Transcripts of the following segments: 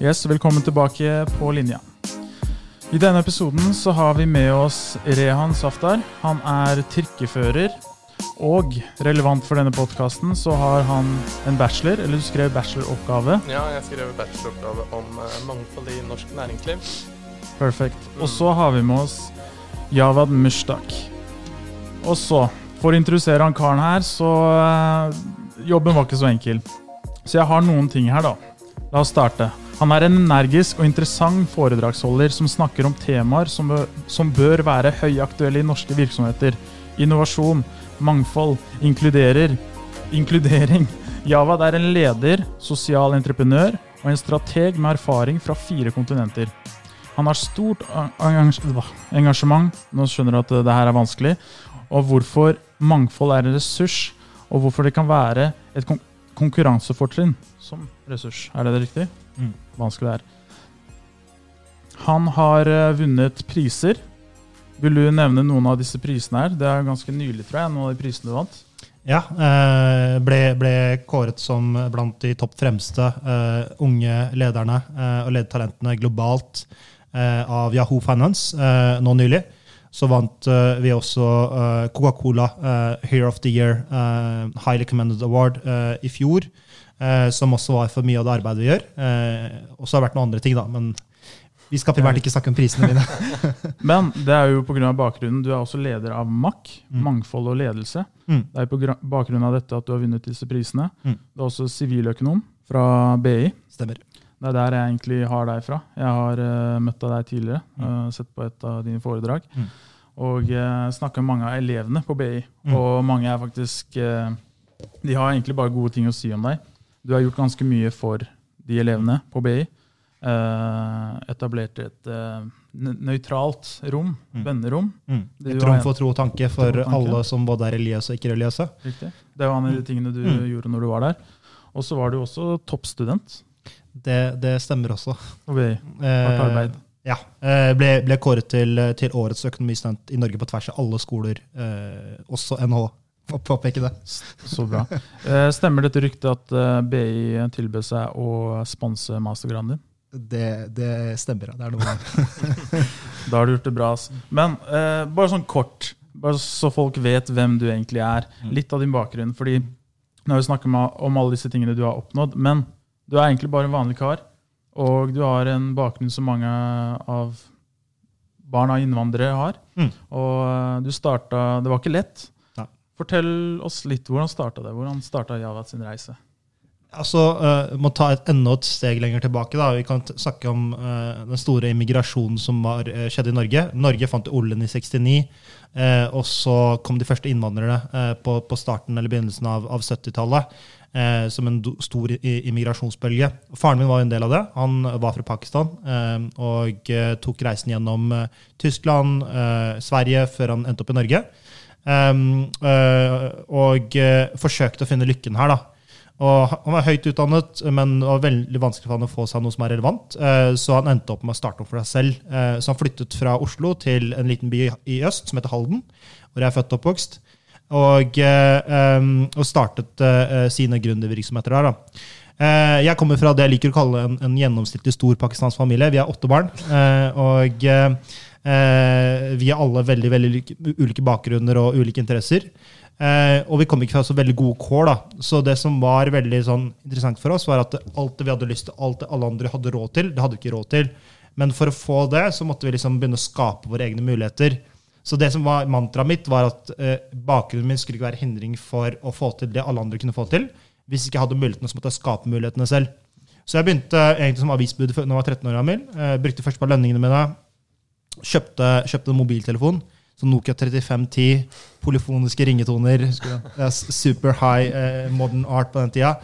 Yes, velkommen tilbake på linja. I denne episoden så har vi med oss Rehan Saftar. Han er trikkefører. Og relevant for denne podkasten så har han en bachelor, eller du skrev bacheloroppgave. Ja, jeg skrev bacheloroppgave om uh, mangfold i norsk næringsliv. Perfekt. Og så har vi med oss Javad Mushtak. Og så, for å introdusere han karen her, så uh, Jobben var ikke så enkel. Så jeg har noen ting her, da. La oss starte. Han er en energisk og interessant foredragsholder som snakker om temaer som som bør være høyaktuelle i norske virksomheter. Innovasjon, mangfold, inkluderer, inkludering. Javad er en leder, sosial entreprenør og en strateg med erfaring fra fire kontinenter. Han har stort engasjement, nå skjønner du at det her er vanskelig, og hvorfor mangfold er en ressurs, og hvorfor det kan være et konkurransefortrinn som ressurs. Er det det riktig? Mm. Vanskelig det er. Han har eh, vunnet priser. Vil du nevne noen av disse prisene her? Det er ganske nylig, tror jeg, noen av de prisene du vant. Ja. Eh, ble, ble kåret som blant de topp fremste uh, unge lederne uh, og ledertalentene globalt uh, av Yahoo Finance nå nylig. Så vant vi også Coca-Cola Hero of the Year Highly Commended Award i fjor. Eh, som også var for mye av det arbeidet vi gjør. Eh, og så har det vært noen andre ting, da. Men vi skal primært ikke snakke om prisene mine. men det er jo pga. bakgrunnen. Du er også leder av MAK, mm. mangfold og ledelse. Mm. Det er på bakgrunn av dette at du har vunnet disse prisene. Mm. Du er også siviløkonom fra BI. Stemmer. Det er der jeg egentlig har deg fra. Jeg har uh, møtt deg tidligere, uh, sett på et av dine foredrag. Mm. Og uh, snakka med mange av elevene på BI. Mm. Og mange er faktisk De har egentlig bare gode ting å si om deg. Du har gjort ganske mye for de elevene på BI. Uh, etablert et uh, nøytralt rom, mm. vennerom. Mm. Et rom for tro og tanke for tanke. alle som både er religiøse og ikke-religiøse. Riktig. Det var en av de mm. tingene du mm. gjorde når du var der. Og så var du også toppstudent. Det, det stemmer også. Og BI. Hardt arbeid. Uh, ja. Ble, ble, kåret til, til årets økonomistudent i Norge på tvers av alle skoler, også NH å påpeke det. Så bra. Eh, stemmer dette ryktet at eh, BI tilbød seg å sponse mastergraden din? Det, det, stemmer. Det er noe Da har du gjort det bra. Men eh, bare sånn kort, bare så folk vet hvem du egentlig er. Mm. Litt av din bakgrunn. fordi nå har vi snakket om alle disse tingene du har oppnådd, men du er egentlig bare en vanlig kar. Og du har en bakgrunn som mange av barn av innvandrere har. Mm. Og du starta Det var ikke lett. Fortell oss litt, Hvordan starta det? Hvordan starta Javad sin reise? Altså, uh, må ta et enda et steg lenger tilbake. da. Vi kan snakke om uh, den store immigrasjonen som var, uh, skjedde i Norge. Norge fant oljen i 69, uh, og så kom de første innvandrerne på, på, starten eller begynnelsen av, av 70-tallet. som en stor immigrasjonsbølge. Faren min var en del av det. Han var fra Pakistan og tok reisen gjennom Tyskland, Sverige, før han endte opp i Norge. Um, uh, og uh, forsøkte å finne lykken her. da. Og Han var høyt utdannet, men det var veldig vanskelig for han å få seg noe som er relevant. Uh, så han endte opp med å starte opp for seg selv. så han flyttet fra Oslo til en liten by i øst som heter Halden, hvor jeg er født og oppvokst. Og, um, og startet sine gründervirksomheter der. da. Jeg kommer fra det jeg liker å kalle en, en gjennomsnittlig stor pakistansk familie. Vi er åtte barn. og vi har alle veldig, veldig ulike bakgrunner og ulike interesser. Eh, og vi kom ikke fra så veldig gode kår. da. Så det som var veldig sånn, interessant for oss, var at alt det vi hadde lyst til, alt det alle andre hadde råd til, det hadde vi ikke råd til. Men for å få det, så måtte vi liksom begynne å skape våre egne muligheter. Så det som var mantraet mitt, var at eh, bakgrunnen min skulle ikke være hindring for å få til det alle andre kunne få til. Hvis ikke jeg hadde mulighetene, så måtte jeg skape mulighetene selv. Så jeg begynte egentlig som avisbud da jeg var 13 år gammel. Eh, brukte først på lønningene mine Kjøpte, kjøpte en mobiltelefon. Så Nokia 3510, polyfoniske ringetoner. Super high eh, modern art på den tida.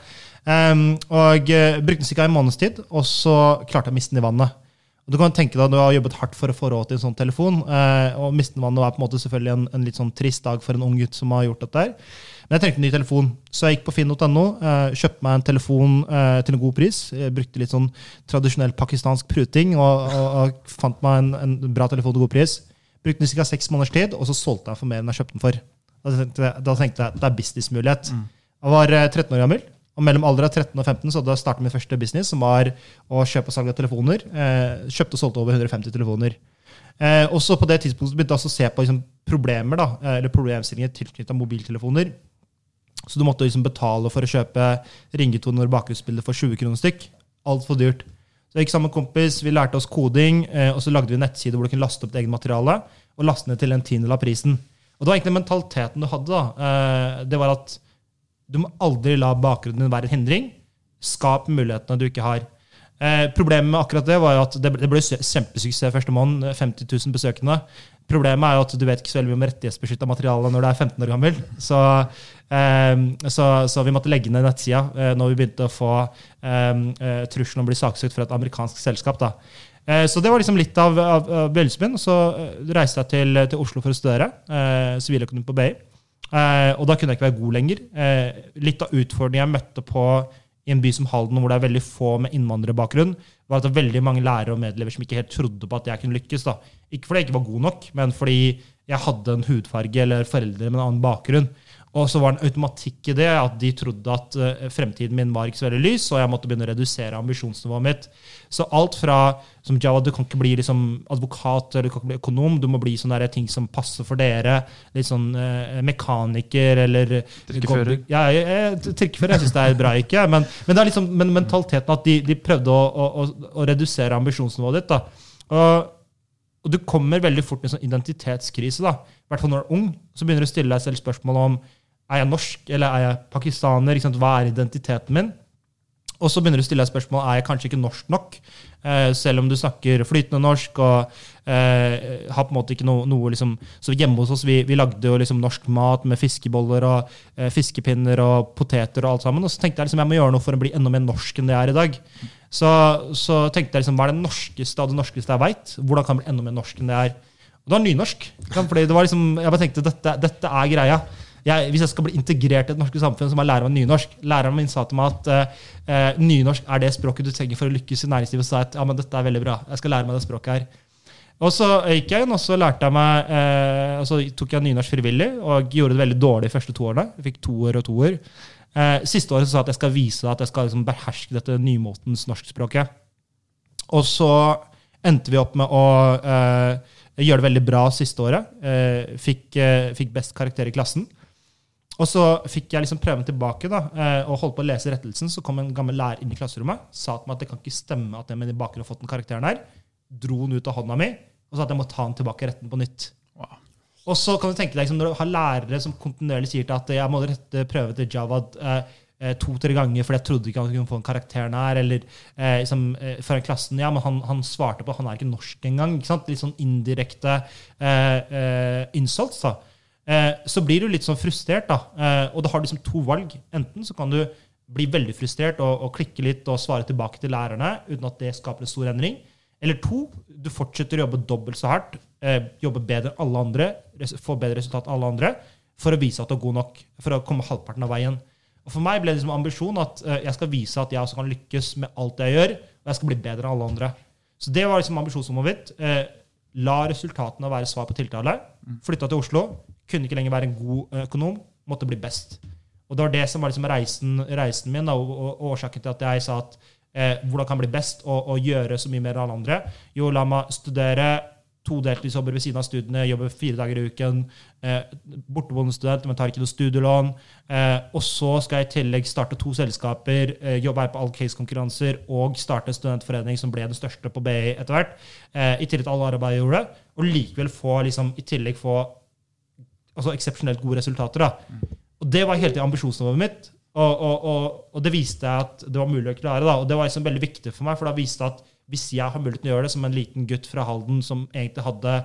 Um, og uh, brukte den ca. en måneds tid, og så klarte jeg å miste den i vannet. Og du kan tenke deg, du har jobbet hardt for å få råd til en sånn telefon, uh, og miste den i vannet var på en måte selvfølgelig en, en, litt sånn trist dag for en ung gutt som har gjort dette. her. Men jeg trengte en ny telefon, så jeg gikk på finn.no, eh, kjøpte meg en telefon eh, til en god pris. Jeg brukte litt sånn tradisjonell pakistansk pruting og, og, og fant meg en, en, bra telefon til god pris. Brukte den i ca. seks måneders tid, og så solgte jeg for mer enn jeg kjøpte den for. Da tenkte jeg, da tenkte jeg at det er businessmulighet. Mm. Jeg var 13 eh, år gammel. Og mellom alder av 13 og 15 så hadde jeg startet min første business, som var å kjøpe og salge av telefoner. Eh, kjøpte og solgte over 150 telefoner. Eh, også på det tidspunktet begynte jeg å se på liksom, problemer da, eller problemstillinger tilknyttet mobiltelefoner. Så du måtte liksom betale for å kjøpe ringetoner og bakgrunnsbilder for 20 kroner stykk. Altfor dyrt. Så jeg gikk sammen med kompis, vi lærte oss koding, eh, og så lagde vi en nettside hvor du kunne laste opp ditt eget materiale og laste ned til en tiendedel av prisen. Og det var egentlig mentaliteten du hadde. da. Eh, det var at du må aldri la bakgrunnen din være en hindring. Skap mulighetene du ikke har. Eh, problemet med akkurat det var at det ble, det kjempesuksess første måned. 50 000 besøkende. Problemet er jo at du vet ikke så veldig mye om rettighetsbeskytta materiale når du er 15 år gammel. Så, så, så vi måtte legge ned nettsida eh, når vi begynte å få eh, eh trusselen om å bli saksøkt fra et amerikansk selskap. da. Eh, så det var liksom litt av, av, av begynnelsen min. Så eh, reiste jeg til, til, Oslo for å studere siviløkonomi på BI. og da kunne jeg ikke være god lenger. litt av utfordringen jeg møtte på i en by som Halden, hvor det er veldig få med innvandrerbakgrunn, var at det var veldig mange lærere og medelever som ikke helt trodde på at jeg kunne lykkes. da. Ikke fordi jeg ikke var god nok, men fordi jeg hadde en hudfarge eller foreldre med en annen bakgrunn. Og så var det en automatikk i det, at de trodde at uh, fremtiden min var ikke så veldig lys, og jeg måtte begynne å redusere ambisjonsnivået mitt. Så alt fra som Java, du kan ikke bli liksom advokat eller du kan ikke bli økonom, du må bli sånne ting som passer for dere. Litt sånn eh, mekaniker eller Trikkefører. Ja, trikkefører jeg syns det er bra, ikke. Men, men, det er liksom men mentaliteten at de, de prøvde å, å, å, redusere ambisjonsnivået ditt. da. Og, og du kommer veldig fort i en sånn identitetskrise. da. I hvert fall når du er ung, så begynner du å stille deg selv spørsmål om er jeg norsk, eller er jeg pakistaner? Hva er identiteten min? Og så begynner du å stille deg spørsmål er jeg kanskje ikke norsk nok, eh, selv om du snakker flytende norsk og eh, har på en måte ikke noe, noe liksom, Så hjemme hos oss vi, vi lagde jo liksom norsk mat med fiskeboller og eh, fiskepinner og poteter og alt sammen. Og så tenkte jeg liksom jeg må gjøre noe for å bli enda mer norsk enn det jeg er i dag. Så, så tenkte jeg liksom hva er det norskeste av det norskeste jeg veit? Hvordan kan jeg bli enda mer norsk enn det jeg er? Og det var nynorsk. Fordi det var liksom, jeg bare tenkte dette, dette er greia jeg, hvis jeg skal bli integrert i det norske samfunnet, så må jeg lære meg nynorsk. Læreren min sa til meg at uh, nynorsk er det språket du trenger for å lykkes i næringslivet. Så sa at ja, men dette er veldig bra. Jeg skal lære meg det språket her. Og så gikk jeg inn, og så lærte jeg meg, eh, og så tok jeg nynorsk frivillig og gjorde det veldig dårlig de første to årene. Jeg fikk år og to år. Eh, siste året så sa jeg at jeg skal vise at jeg skal liksom beherske dette nymotens norskspråket. Og så endte vi opp med å eh, gjøre det veldig bra siste året. Eh, fikk, fikk, best karakter i klassen. Og så fikk jeg liksom prøven tilbake da, eh, og holdt på å lese rettelsen. Så kom en gammel lærer inn i klasserommet sa til meg at det kan ikke stemme at jeg med bakgrunn har fått den karakteren her. Dro den ut av hånda mi og sa at jeg må ta den tilbake i retten på nytt. Wow. Og så kan du tenke deg, liksom, Når du har lærere som kontinuerlig sier til at jeg må rette prøve til Javad eh, eh, to-tre ganger fordi jeg trodde ikke han kunne få en karakteren her, eller eh, liksom, eh, foran klassen Ja, men han, han, svarte på at han er ikke norsk engang. Ikke sant? Litt sånn indirekte eh, eh insults. da. Eh, så blir du litt sånn frustrert, da. Eh, og da har du liksom to valg. Enten så kan du bli veldig frustrert og, og, klikke litt og svare tilbake til lærerne uten at det skaper en stor endring. Eller to, du fortsetter å jobbe dobbelt så hardt, eh, jobbe bedre enn alle andre, få bedre resultat enn alle andre, for å vise at du er god nok, for å komme halvparten av veien. Og For meg ble det liksom ambisjon at jeg skal vise at jeg også kan lykkes med alt jeg gjør, og jeg skal bli bedre enn alle andre. Så det var liksom ambisjonsnivået mitt. La resultatene være svar på tiltale. Flytta til Oslo. Kunne ikke lenger være en god eh, økonom, måtte bli best. Og Det var det som var liksom reisen, reisen, min, og, og, årsaken til at jeg sa at eh, hvordan kan jeg bli best og, og, gjøre så mye mer enn alle andre? Jo, la meg studere to deltidsjobber ved siden av studiene, jobbe fire dager i uken. Eh, Borteboende student, men tar ikke noe studielån. Eh, og så skal jeg i tillegg starte to selskaper, eh, jobbe her på all case-konkurranser og starte en studentforening som ble den største på BI etter hvert. Eh, I tillegg til alle arbeidet jeg gjorde. Og likevel få, liksom, i tillegg få altså eksepsjonelt gode resultater. da. Og Det var hele tiden ambisjonsnivået mitt. Og, og, og, og, det viste jeg at det var mulig å klare. da, Og det var liksom veldig viktig for meg, for da viste jeg at hvis jeg har mulighet til å gjøre det som en liten gutt fra Halden som egentlig hadde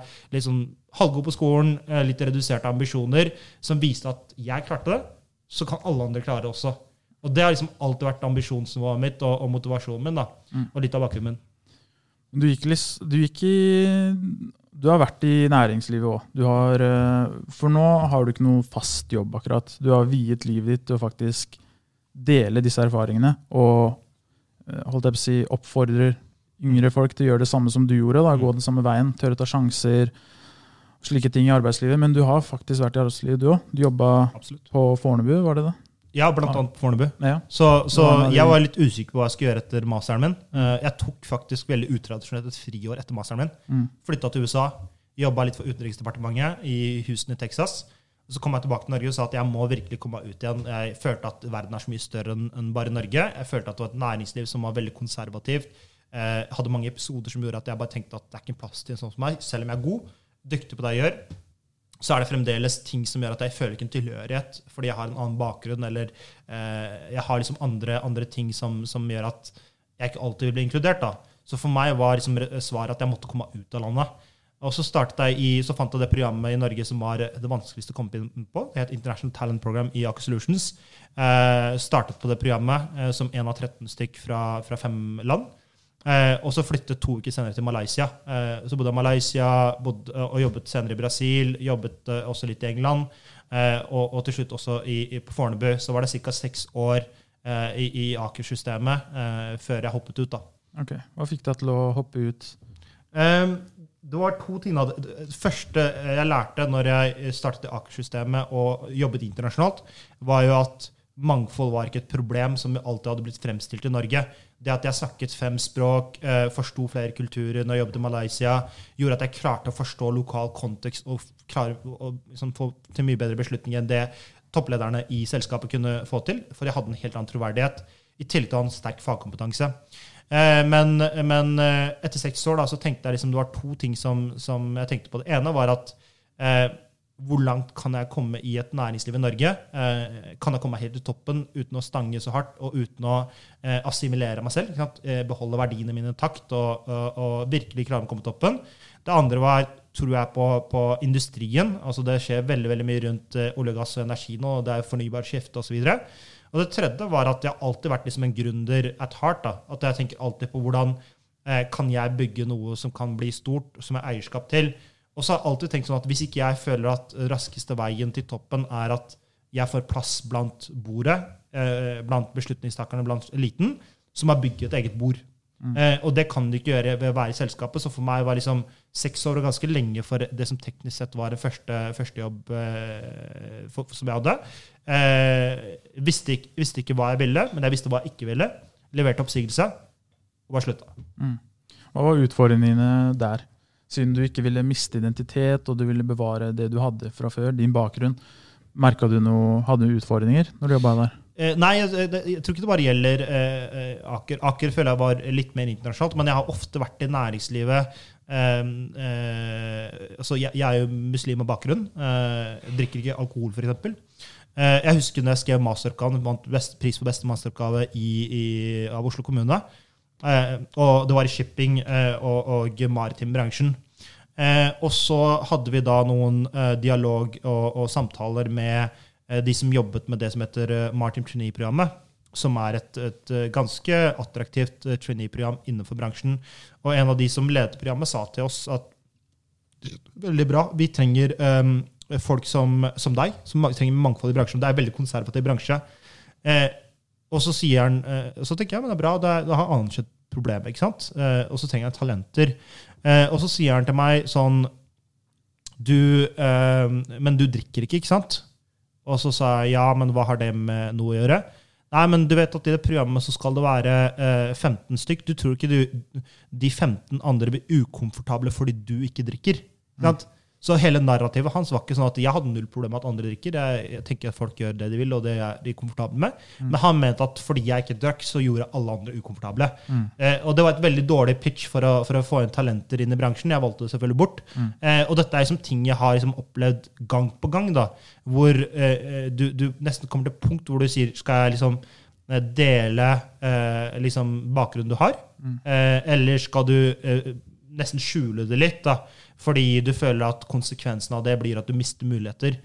sånn halvgod på skolen, eh, litt reduserte ambisjoner, som viste at jeg klarte det, så kan alle andre klare det også. Og det har liksom alltid vært ambisjonsnivået mitt og, og motivasjonen min. da, mm. Og litt av bakgrunnen min. Du gikk, du gikk i du har vært i næringslivet òg. Eh, for nå har du ikke noe fast jobb, akkurat. Du har viet livet ditt til å faktisk dele disse erfaringene og eh, holdt jeg på å si, oppfordrer yngre folk til å gjøre det samme som du gjorde. Da, gå den samme veien, tørre å ta sjanser, slike ting i arbeidslivet. Men du har faktisk vært i arbeidslivet, du òg. Du jobba på Fornebu, var det det? Ja, blant annet på Fornebu. Ja. Så, så jeg var litt usikker på hva jeg skulle gjøre etter masteren min. Eh, Jeg tok faktisk veldig utradisjonelt et friår etter masteren min. Mm. Flytta til USA, jobba litt for Utenriksdepartementet i Houston i Texas. Så kom jeg tilbake til Norge og sa at jeg må virkelig komme meg ut igjen. Jeg følte at verden er så mye større enn enn bare Norge. Jeg følte at det var et næringsliv som var veldig konservativt. Jeg hadde mange episoder som gjorde at jeg bare tenkte at det er ikke en plass til en sånn som meg. Selv om jeg er god, dyktig på det jeg gjør, så er det fremdeles ting som gjør at jeg føler ikke en tilhørighet fordi jeg har en annen bakgrunn, eller eh, jeg har liksom andre, andre ting som, som gjør at jeg ikke alltid vil bli inkludert. da. Så for meg var liksom svaret at jeg måtte komme ut av landet. Og så, jeg i, så fant jeg det programmet i Norge som var det vanskeligste å komme inn på. Det het International Talent Program i Aker Solutions. Eh, startet på det programmet eh, som én av 13 stykk fra, fra fem land. Eh, og så flyttet to uker senere til Malaysia. Eh, så bodde jeg i Malaysia bodde, og jobbet senere i Brasil. Jobbet eh, også litt i England. Eh, og, og til slutt også i, i, på Fornebu. Så var det ca. seks år eh, i, i Aker-systemet eh, før jeg hoppet ut. da. Ok, Hva fikk deg til å hoppe ut? Um, det var to ting. Det første jeg lærte når jeg startet i Aker-systemet og jobbet internasjonalt, var jo at mangfold var ikke et problem som alltid hadde blitt fremstilt i Norge. Det at jeg snakket fem språk, eh, forsto flere kulturer når jeg jobbet i Malaysia, gjorde at jeg klarte å forstå lokal kontekst og klare å liksom, få til mye bedre beslutninger enn det topplederne i selskapet kunne få til. For jeg hadde en helt annen troverdighet, i tillegg til å ha en sterk fagkompetanse. Eh, Men, men eh, etter seks år da, så tenkte jeg liksom, det var to ting som, som jeg tenkte på. Det ene var at eh, hvor langt kan jeg komme i et næringsliv i Norge? Eh, kan jeg komme meg helt til toppen uten å stange så hardt og uten å eh, assimilere meg selv? Eh, beholde verdiene mine intakt og, og, og virkelig klare å komme til toppen. Det andre var tror jeg på, på industrien. altså Det skjer veldig veldig mye rundt olje, gass og energi nå. og Det er fornybar skifte osv. Og det tredje var at jeg har alltid vært liksom en gründer at heart. da, At jeg tenker alltid på hvordan kan jeg bygge noe som kan bli stort, som har eierskap til. Og så har jeg alltid tenkt sånn at hvis ikke jeg føler at raskeste veien til toppen er at jeg får plass blant bordet, eh, blant beslutningstakerne, blant eliten, så må jeg bygge et eget bord. Eh, og det kan du ikke gjøre ved å være i selskapet. Så for meg var liksom seks år ganske lenge for det som teknisk sett var det første, første jobb eh, for, som jeg hadde. Eh, visste, ikke, visste ikke hva jeg ville, men jeg visste hva jeg ikke ville. Leverte oppsigelse og bare slutta. Hva var utfordringene dine der? Siden du ikke ville miste identitet, og du ville bevare det du hadde fra før, din bakgrunn. Merket du noe, Hadde du utfordringer når du jobba der? Eh, nei, jeg, jeg, jeg tror ikke det bare gjelder eh, eh, Aker. Aker føler jeg var litt mer internasjonalt, men jeg har ofte vært i næringslivet. Eh, eh, altså jeg, jeg er jo muslim av bakgrunn. Eh, drikker ikke alkohol, f.eks. Eh, jeg husker når jeg skrev masteroppgaven, vant best, pris for beste masteroppgave i, i, av Oslo kommune. Eh, og det var i shipping eh, og, og maritim bransjen. Eh, og så hadde vi da noen dialog og, og samtaler med de som jobbet med det som heter Martin Trainee-programmet. Som er et, et ganske attraktivt trainee-program innenfor bransjen. Og en av de som ledet programmet, sa til oss at veldig bra, vi trenger eh, folk som, som deg, som trenger mangfold i bransjen. Det er en veldig konservativ bransje. Eh, og så sier han, eh, så tenker jeg, men det er bra, da har han anerkjent problemet, ikke sant? Eh, og så trenger jeg talenter. Eh, og så sier han til meg sånn, du, men du drikker ikke, ikke sant? Og så sa jeg, ja, men hva har det med noe å gjøre? Nei, men du vet at i det programmet så skal det være eh, 15 stykk. Du tror ikke du, de 15 andre blir ukomfortable fordi du ikke drikker. Ikke sant? Så hele narrativet hans var ikke sånn at jeg hadde null problem med at andre drikker. Jeg, jeg tenker at folk gjør det de vil, og det er de komfortable med. Men han mente at fordi jeg ikke drakk, så gjorde alle andre ukomfortable. Eh, og det var et veldig dårlig pitch for å, for å få inn talenter inn i bransjen. Jeg valgte det selvfølgelig bort. Eh, og dette er liksom ting jeg har liksom opplevd gang på gang, da, hvor eh, du, du nesten kommer til punkt hvor du sier skal jeg liksom eh, dele eh, liksom bakgrunnen du har, eh, eller skal du eh, nesten skjule det litt, da, fordi du føler at konsekvensen av det blir at du mister muligheter.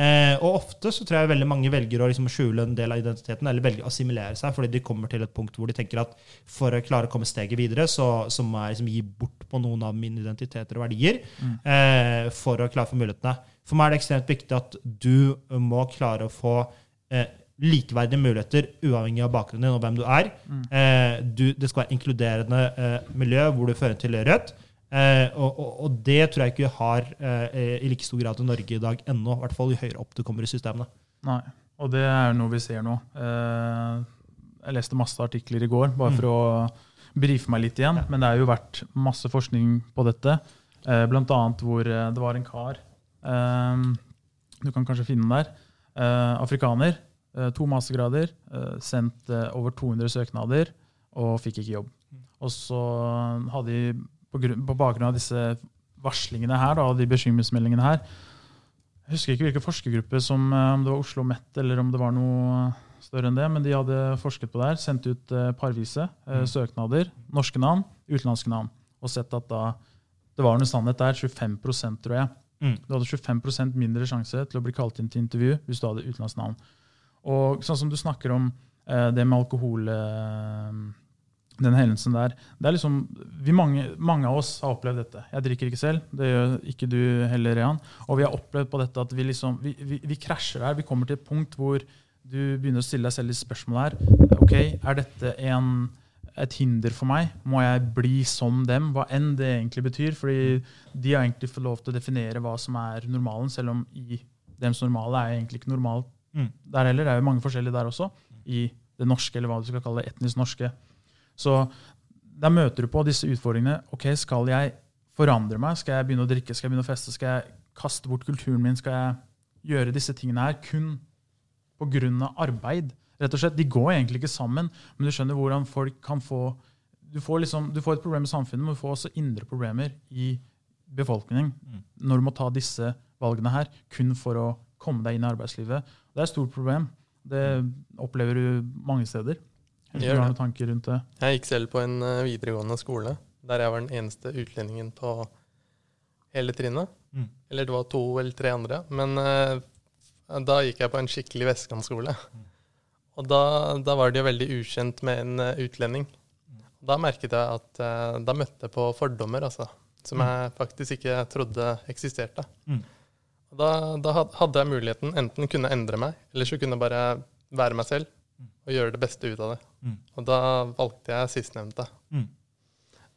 Eh, og ofte så tror jeg veldig mange velger å liksom skjule en del av identiteten, eller velger å assimilere seg, fordi de kommer til et punkt hvor de tenker at for å klare å komme steget videre, så, så må jeg liksom gi bort på noen av mine identiteter og verdier eh, for å klare få mulighetene. For meg er det ekstremt viktig at du må klare å få eh, likeverdige muligheter uavhengig av bakgrunnen din og hvem du er. Eh, du, det skal være inkluderende eh, miljø hvor du fører en tilhørighet. Eh, og, og, og det tror jeg ikke vi har eh, i like stor grad i Norge i dag ennå. I hvert fall jo høyere opp du kommer i systemene. Nei. Og det er jo noe vi ser nå. Eh, jeg leste masse artikler i går bare for å brife meg litt igjen. Men det er jo vært masse forskning på dette. Eh, blant annet hvor eh, det var en kar eh, Du kan kanskje finne den der. Eh, afrikaner. to mastergrader. Eh, sendt over 200 søknader og fikk ikke jobb. Og så hadde de, på, grunn, på bakgrunn av disse varslingene her, da, og de bekymringsmeldingene her, jeg husker ikke hvilken forskergruppe, som, eh, om det var Oslo Met eller om det var noe større enn det, men de hadde forsket på det her, sendt ut eh, parvise mm. søknader, norske navn, utenlandske navn, og sett at da det var noe sannhet der, 25% tror jeg. Mm. Du hadde 25% mindre sjanse til å bli kalt inn til intervju hvis du hadde utenlandsk navn. Og sånn som du snakker om eh, det med alkohol, eh, den hendelsen der det er liksom, vi mange, mange av oss har opplevd dette. Jeg drikker ikke selv, det gjør ikke du heller, Rehan. Og vi har opplevd på dette at vi, liksom, vi, vi, vi krasjer der. Vi kommer til et punkt hvor du begynner å stille deg selv litt spørsmål her. Ok, Er dette en, et hinder for meg? Må jeg bli som dem? Hva enn det egentlig betyr. fordi de har egentlig fått lov til å definere hva som er normalen, selv om i dems normale er egentlig ikke normalt Mm. der heller. Det er jo mange forskjellige der også, i det norske, eller hva du skal kalle det, etnisk norske. Så der møter du på disse utfordringene. Ok, Skal jeg forandre meg? Skal jeg begynne å drikke? Skal jeg begynne å feste? Skal jeg kaste bort kulturen min? Skal jeg gjøre disse tingene her kun pga. arbeid? Rett og slett, De går egentlig ikke sammen, men du skjønner hvordan folk kan få Du får, liksom, du får et problem i samfunnet, men du får også indre problemer i befolkningen når du må ta disse valgene her kun for å komme deg inn i arbeidslivet. Det er et stort problem. Det opplever du mange steder. Jeg vet Gjør du det. noen tanker rundt det. Jeg gikk selv på en eh, videregående skole der jeg var den eneste utlendingen på hele trinnet. Mm. Eller det var to eller tre andre. Men uh, da gikk jeg på en skikkelig vestkantskole. Og da, da var det jo veldig ukjent med en eh, utlending. Da merket jeg at uh, da møtte jeg på fordommer, altså. Som jeg faktisk ikke trodde eksisterte. Mm. Og da, da hadde jeg muligheten. Enten kunne endre meg, eller så kunne jeg bare være meg selv og gjøre det beste ut av det. Mm. Og da valgte jeg sistnevnte. Mm.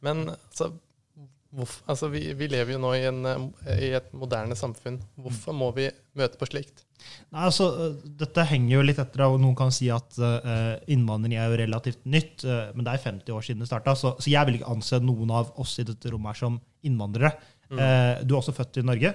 Men altså, hvorfor, altså vi, vi lever jo nå i, en, eh, i et moderne samfunn. Hvorfor må vi møte på slikt? Nei, altså, øh, Dette henger jo litt etter, og noen kan si at uh, innvandring er jo relativt nytt. uh, men det er 50 år siden det starta, så, så jeg vil ikke anse noen av oss i dette rommet her som innvandrere. Mm. Eh, du er også født i Norge?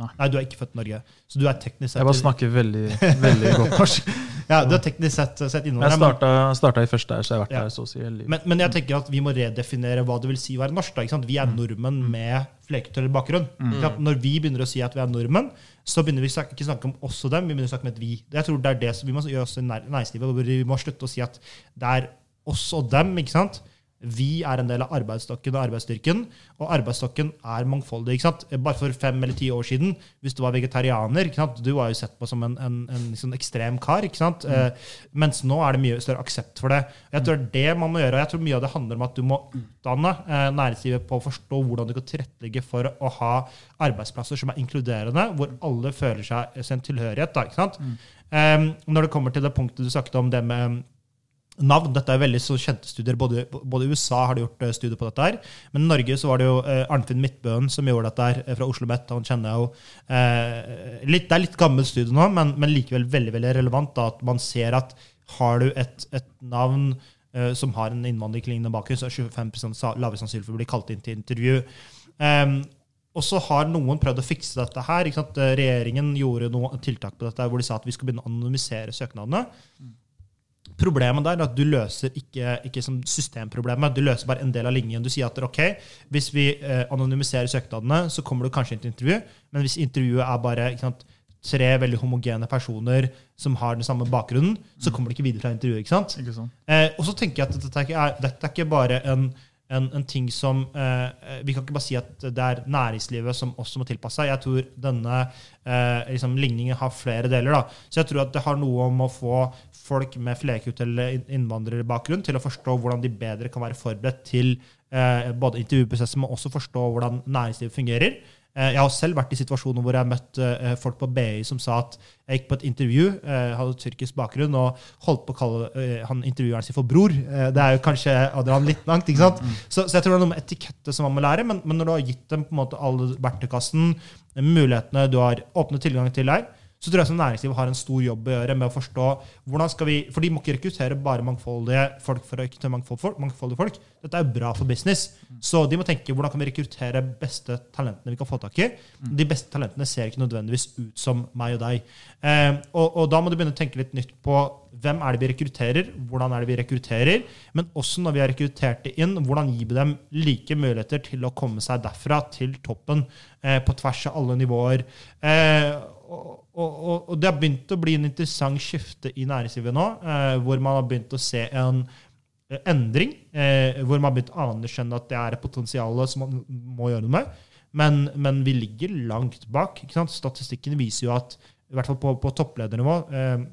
Nei. Nei, du er ikke født i Norge. Så du er teknisk sett Jeg bare snakker veldig, veldig godt norsk. Ja, du er teknisk sett, sett innvandrer. Jeg starta, starta i første her, så jeg har vært Ja. her så å si hele livet. Men, men jeg tenker at vi må redefinere hva det vil si å være norsk. Da, ikke sant? Vi er nordmenn med flerkulturell bakgrunn. Mm. Når vi begynner å si at vi er nordmenn, så begynner vi ikke ikke snakke om oss og dem, vi begynner å snakke om et vi. Jeg tror det er det som Vi må gjøre oss i næringslivet, vi må slutte å si at det er oss og dem. ikke sant? Vi er en del av arbeidsstokken og arbeidsstyrken, og arbeidsstokken er mangfoldig. ikke sant? Bare for fem eller ti år siden, hvis du var vegetarianer ikke sant? Du var jo sett på som en, en, en liksom ekstrem kar. ikke sant? Eh, mens nå er det mye større aksept for det. Jeg tror det man må gjøre, og jeg tror mye av det handler om at du må utdanne eh, næringslivet på å forstå hvordan du kan tilrettelegge for å ha arbeidsplasser som er inkluderende, hvor alle føler seg sin tilhørighet. da, ikke sant? Eh, når det kommer til det punktet du snakket om, det med navn. Dette er veldig så kjente studier. Både, både USA har de gjort eh, studier på dette. her, Men i Norge så var det jo eh, Arnfinn Midtbøen som gjorde dette her, eh, fra Oslo Met. Han kjenner jeg jo eh, litt, Det er litt gammelt studie nå, men, men likevel veldig veldig relevant. da, At man ser at har du et, et navn eh, som har en innvandringslignende bakgrunn, så er 25 sa- lavere sannsynlig for å bli kalt inn til intervju. Em, og så har noen prøvd å fikse dette her. Eh, Regjeringen gjorde noen tiltak på dette hvor de sa at vi skulle begynne å anonymisere søknadene. Problemet der er at du løser ikke, ikke som systemproblemet, du løser bare en del av linjen. Du sier at ok, hvis vi eh, anonymiserer søknadene, så kommer du kanskje inn til intervju, men hvis intervjuet er bare sant, tre veldig homogene personer som har den samme bakgrunnen, så kommer du ikke videre fra intervjuet. ikke sant? Ikke sant? Eh, og så tenker jeg at dette er, dette er ikke bare en, en, en ting som eh, Vi kan ikke bare si at det er næringslivet som også må tilpasse seg. Jeg tror denne eh, liksom, ligningen har flere deler. da. Så jeg tror at det har noe om å få folk med flerkulturell eller innvandrerbakgrunn til å forstå hvordan de bedre kan være forberedt til eh, både intervjuprosesser, men også forstå hvordan næringslivet fungerer. Eh, Jeg har selv vært i situasjoner hvor jeg har møtt eh, folk på BI som sa at jeg gikk på et intervju, eh, hadde tyrkisk bakgrunn, og holdt på å kalle eh, han intervjueren sin for bror. Eh, Det er jo kanskje Adrian litt langt. ikke sant? Så, så jeg tror det er noe med etikette som man må lære, men, men når du har gitt dem på en måte alle verktøykassen, mulighetene du har åpnet tilgang til deg, så tror jeg som næringsliv har en stor jobb å gjøre med å forstå hvordan skal vi For de må ikke rekruttere bare mangfoldige folk for å rekruttere mangfold- mangfoldige folk. Dette er jo bra for business. Så de må tenke hvordan kan vi rekruttere beste talentene vi kan få tak i. De beste talentene ser ikke nødvendigvis ut som meg og deg. Eh, og, og da må du begynne å tenke litt nytt på hvem er det vi rekrutterer, hvordan er det vi rekrutterer, men også når vi har rekruttert det inn, hvordan gir vi dem like muligheter til å komme seg derfra til toppen eh, på tvers av alle nivåer. Eh, og, og, og det har begynt å bli en interessant skifte i næringslivet nå, eh, hvor man har begynt å se en eh, endring, eh, hvor man har begynt å anerkjenne at det er et potensial som man må gjøre noe med. Men, men vi ligger langt bak. Statistikken viser jo at i hvert fall på, på toppledernivå eh,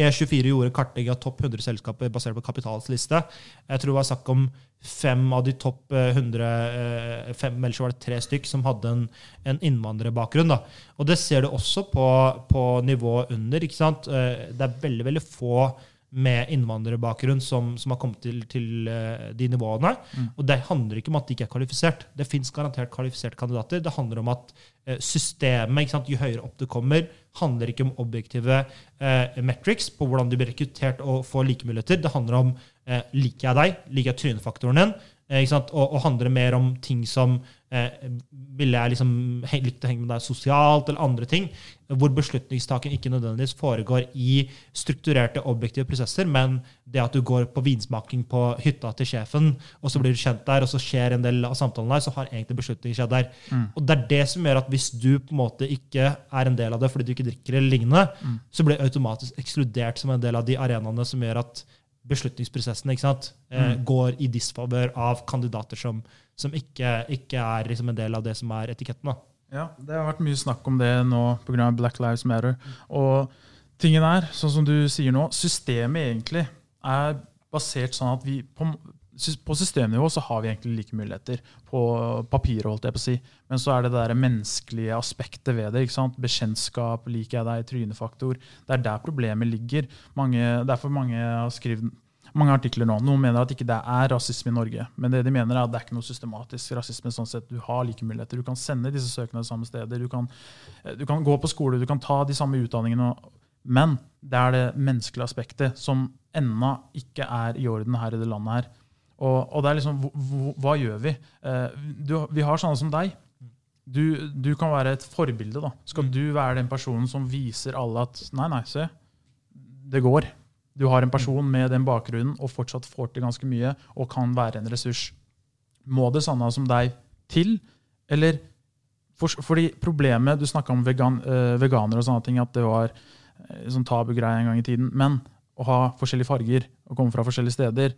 E24 gjorde kartlegging av topp 100 selskaper basert på Kapitals liste. Jeg tror det var snakk om fem av de topp eh, 100 eh, fem, Eller så var det tre stykk som hadde en, en innvandrerbakgrunn. Da. Og det ser du også på, på nivået under. ikke sant? Eh, Det er veldig, veldig få med innvandrerbakgrunn som, som har kommet til, til eh, de nivåene. Og det handler ikke om at de ikke er kvalifisert. Det fins garantert kvalifiserte kandidater. Det handler om at eh, systemet, sant, jo høyere opp du kommer, handler ikke om objektive eh, metrics på hvordan du blir rekruttert og får like muligheter. Det handler om eh, liker jeg deg, liker jeg trynefaktoren din? Og, og handler mer om ting som eh, ville jeg liksom likt å henge med deg sosialt, eller andre ting, hvor beslutningstaken ikke nødvendigvis foregår i strukturerte, objektive prosesser, men det at du går på vinsmaking på hytta til sjefen, og så blir du kjent der, og så skjer en del av samtalen der, så har egentlig beslutningen skjedd der. Og det er det som gjør at hvis du på en måte ikke er en del av det fordi du ikke drikker eller lignende, så blir du automatisk ekskludert som en del av de arenaene som gjør at beslutningsprosessene ikke sant, eh, går i disfavør av kandidater som, som ikke, ikke er liksom en del av det som er etiketten. da. Ja, det har vært mye snakk om det nå pga. Black Lives Matter. Og tingen er, sånn som du sier nå, systemet egentlig er basert sånn at vi på, på systemnivå så har vi egentlig like muligheter. På papiret, holdt jeg på å si. Men så er det det der menneskelige aspektet ved det. ikke sant? Bekjentskap, liker jeg deg, trynefaktor. Det er der problemet ligger. Mange, derfor mange har skrevet mange artikler nå. Noen mener at ikke det er rasisme i Norge. Men det de mener er at det er ikke noe systematisk rasisme. sånn sett. Du har like muligheter. Du kan sende disse søknadene samme steder. Du kan, eh, du kan gå på skole, du kan ta de samme utdanningene. Men det er det menneskelige aspektet som ennå ikke er i orden her i det landet her. Og, og det er liksom, hva, hva- gjør vi? Eh, du, vi har sånne som deg. Du, du kan være et forbilde. da. Skal du være den personen som viser alle at nei, nei, se, det går. Du har en person med den bakgrunnen og fortsatt får til ganske mye og kan være en ressurs. Må det sånne som deg til, eller for, Fordi problemet Du snakka om vegan, øh, veganere og sånne ting, at det var eh, sånn tabugreie en gang i tiden. Men å ha forskjellige farger og komme fra forskjellige steder,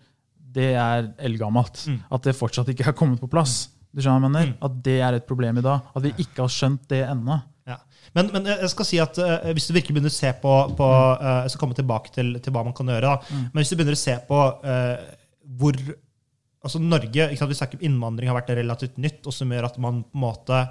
det er eldgammelt. Mm. At det fortsatt ikke har kommet på plass. Du skjønner hva jeg mener? Mm. At det er et problem i dag. At vi ikke har skjønt det ennå. Ja. Men, men jeg skal si at uh, hvis du virkelig begynner å se på, på uh, Jeg skal komme tilbake til, til hva man kan gjøre. Da. Mm. Men hvis du begynner å se på uh, hvor altså Norge ikke sant, Vi snakker om innvandring har vært relativt nytt, og som gjør at man på en måte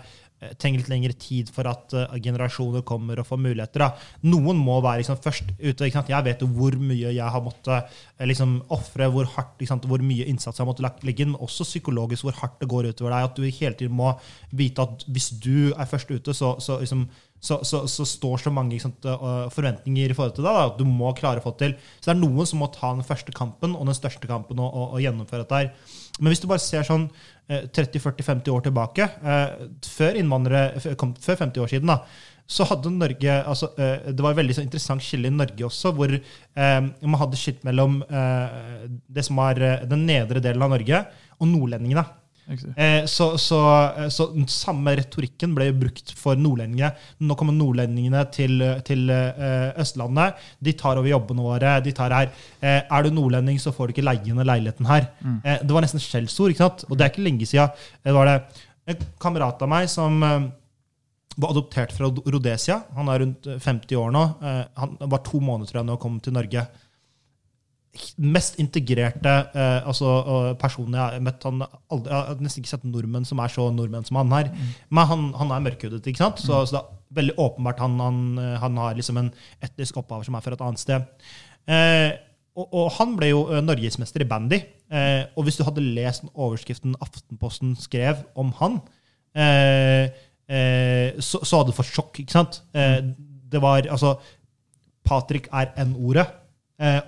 trenger litt lengre tid for at uh, generasjoner kommer og får muligheter. Da. Noen må være liksom, først ute. Jeg vet jo hvor mye jeg har måttet eh, liksom, ofre, hvor hardt, hvor mye innsats jeg har måttet legge inn, men også psykologisk hvor hardt det går utover deg. At du hele tiden må vite at hvis du er først ute, så, så, liksom, så, så, så står så mange sant, øh, forventninger i forhold til deg at du må klare å få til. Så det er noen som må ta den første kampen og den største kampen og, og, og gjennomføre dette. her. Men hvis du bare ser sånn eh, 30-40-50 år tilbake, eh, før innvandrere kom, før 50 år siden, da, så hadde Norge altså, eh, Det var et veldig så interessant skille i Norge også, hvor eh, man hadde skilt mellom eh, det som var eh, den nedre delen av Norge, og nordlendingene. Eh, så, så, eh, så den samme retorikken ble brukt for nordlendingene. Nå kommer nordlendingene til, til eh, Østlandet. De tar over jobbene våre. de tar her. Eh, er du nordlending, så får du ikke leie denne leiligheten her. Mm. det var nesten skjellsord. ikke sant? Og det er ikke lenge siden. Det var det en kamerat av meg som var adoptert fra Rhodesia. Han er rundt 50 år nå. Han var to måneder tror jeg, når han kom til Norge mest integrerte eh, altså, eh, personen jeg har møtt. Han, aldri, jeg har nesten ikke sett nordmenn som er så nordmenn som han her. Men han, han er mørkhudet, ikke sant? Så, så det er veldig åpenbart han, han, eh, han har liksom en etnisk opphav som er fra et annet sted. Eh, og, og han ble jo eh, norgesmester i bandy. Eh, og hvis du hadde lest overskriften Aftenposten skrev om han, så, så hadde du fått sjokk. ikke sant? Eh, det var altså Patrick er N-ordet,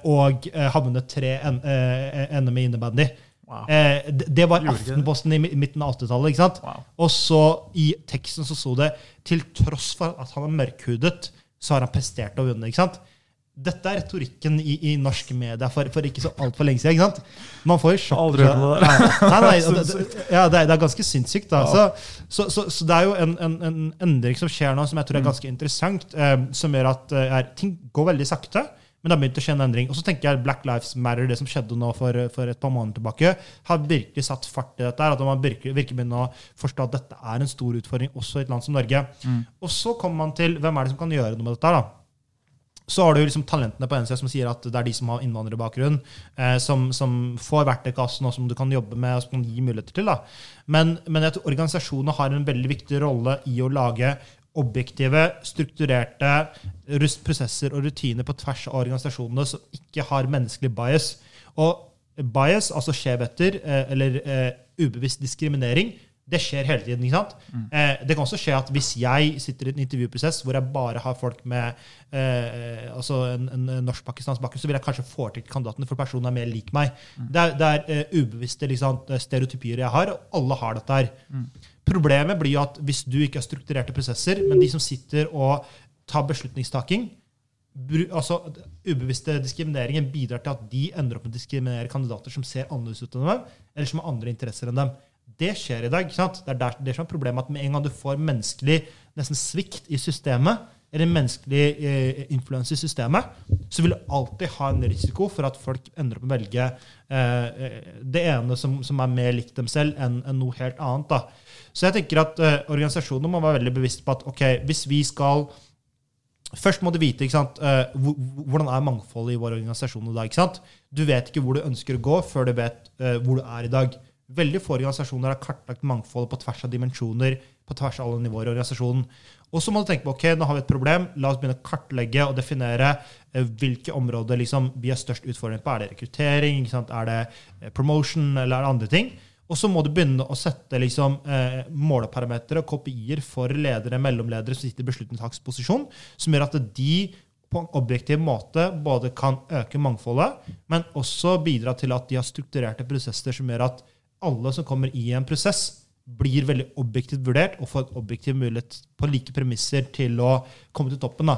og eh, havnet tre N- eh, NM i innebandy. Wow. Eh, det, var? Aftenposten i midten av 80-tallet. ikke sant? Wow. Og så i teksten så sto det til tross for at han er mørkhudet, så har han prestert og vunnet. ikke sant? Dette er retorikken i, i norske media for, for ikke så altfor lenge siden. ikke sant? Man får jo sjokk. Aldri hørt om det. Nei, nei, det, ja, det, er, det er ganske sinnssykt. da. Så, så, så, så det er jo en, en, en endring som skjer nå, som jeg tror er ganske interessant. Eh, som gjør at eh, ting går veldig sakte, men det har begynt å skje en endring. Og så tenker jeg Black Lives Matter, det som skjedde nå for, for et par måneder tilbake, har virkelig satt fart i dette. her, At man virkelig, virkelig begynner å forstå at dette er en stor utfordring også i et land som Norge. Og så kommer man til hvem er det som kan gjøre noe med dette. da? så har du liksom talentene på side som sier at det er de som har innvandrerbakgrunn, eh, som, som får verktøykassen, og som du kan jobbe med og som kan gi muligheter til. Men, men jeg tror organisasjonene har en veldig viktig rolle i å lage objektive, strukturerte prosesser og rutiner på tvers av organisasjonene som ikke har menneskelig bias. Og bias, altså skjevheter eh, eller eh, ubevisst diskriminering, det skjer hele tiden. ikke sant? Eh, det kan også skje at hvis jeg sitter i en intervjuprosess hvor jeg bare har folk med eh, altså en, en norsk-pakistansk bakgrunn, så vil jeg kanskje foretrekke kandidatene, for personen er mer lik meg. Det er, det er uh, ubevisste liksom, stereotypier jeg har, og alle har dette her. Problemet blir jo at hvis du ikke har strukturerte prosesser, men de som sitter og tar beslutningstaking altså Ubevisste diskrimineringen bidrar til at de ender opp med å diskriminere kandidater som ser annerledes ut enn dem, eller som har andre interesser enn dem. Det skjer i dag. ikke sant? Det er der, det som er problemet, at med en gang du får menneskelig nesten svikt i systemet, eller menneskelig eh, influens i systemet, så vil du alltid ha en risiko for at folk ender opp med å velge eh, eh, det ene som, som er mer likt dem selv, enn enn noe helt annet. da. Så jeg tenker at uh, organisasjonene må være veldig bevisst på at ok, hvis vi skal Først må du vite ikke sant, hvor- hvordan er mangfoldet i vår organisasjon i dag. ikke sant? Du vet ikke hvor du ønsker å gå før du vet uh, hvor du er i dag. Veldig få organisasjoner har kartlagt mangfoldet på tvers av dimensjoner, på tvers av alle nivåer i organisasjonen. Og så må du tenke på ok, nå har vi et problem, la oss begynne å kartlegge og definere hvilke områder liksom, vi har størst utfordringer på. Er det rekruttering, er det promotion, eller er det andre ting? Og så må du begynne å sette liksom, eh, måleparametere og kopier for ledere, mellomledere som sitter i beslutningstaksposisjon, som gjør at de på en objektiv måte både kan øke mangfoldet, men også bidra til at de har strukturerte prosesser som gjør at alle som kommer i en prosess, blir veldig objektivt vurdert og får en objektiv mulighet på like premisser til å komme til toppen. Da.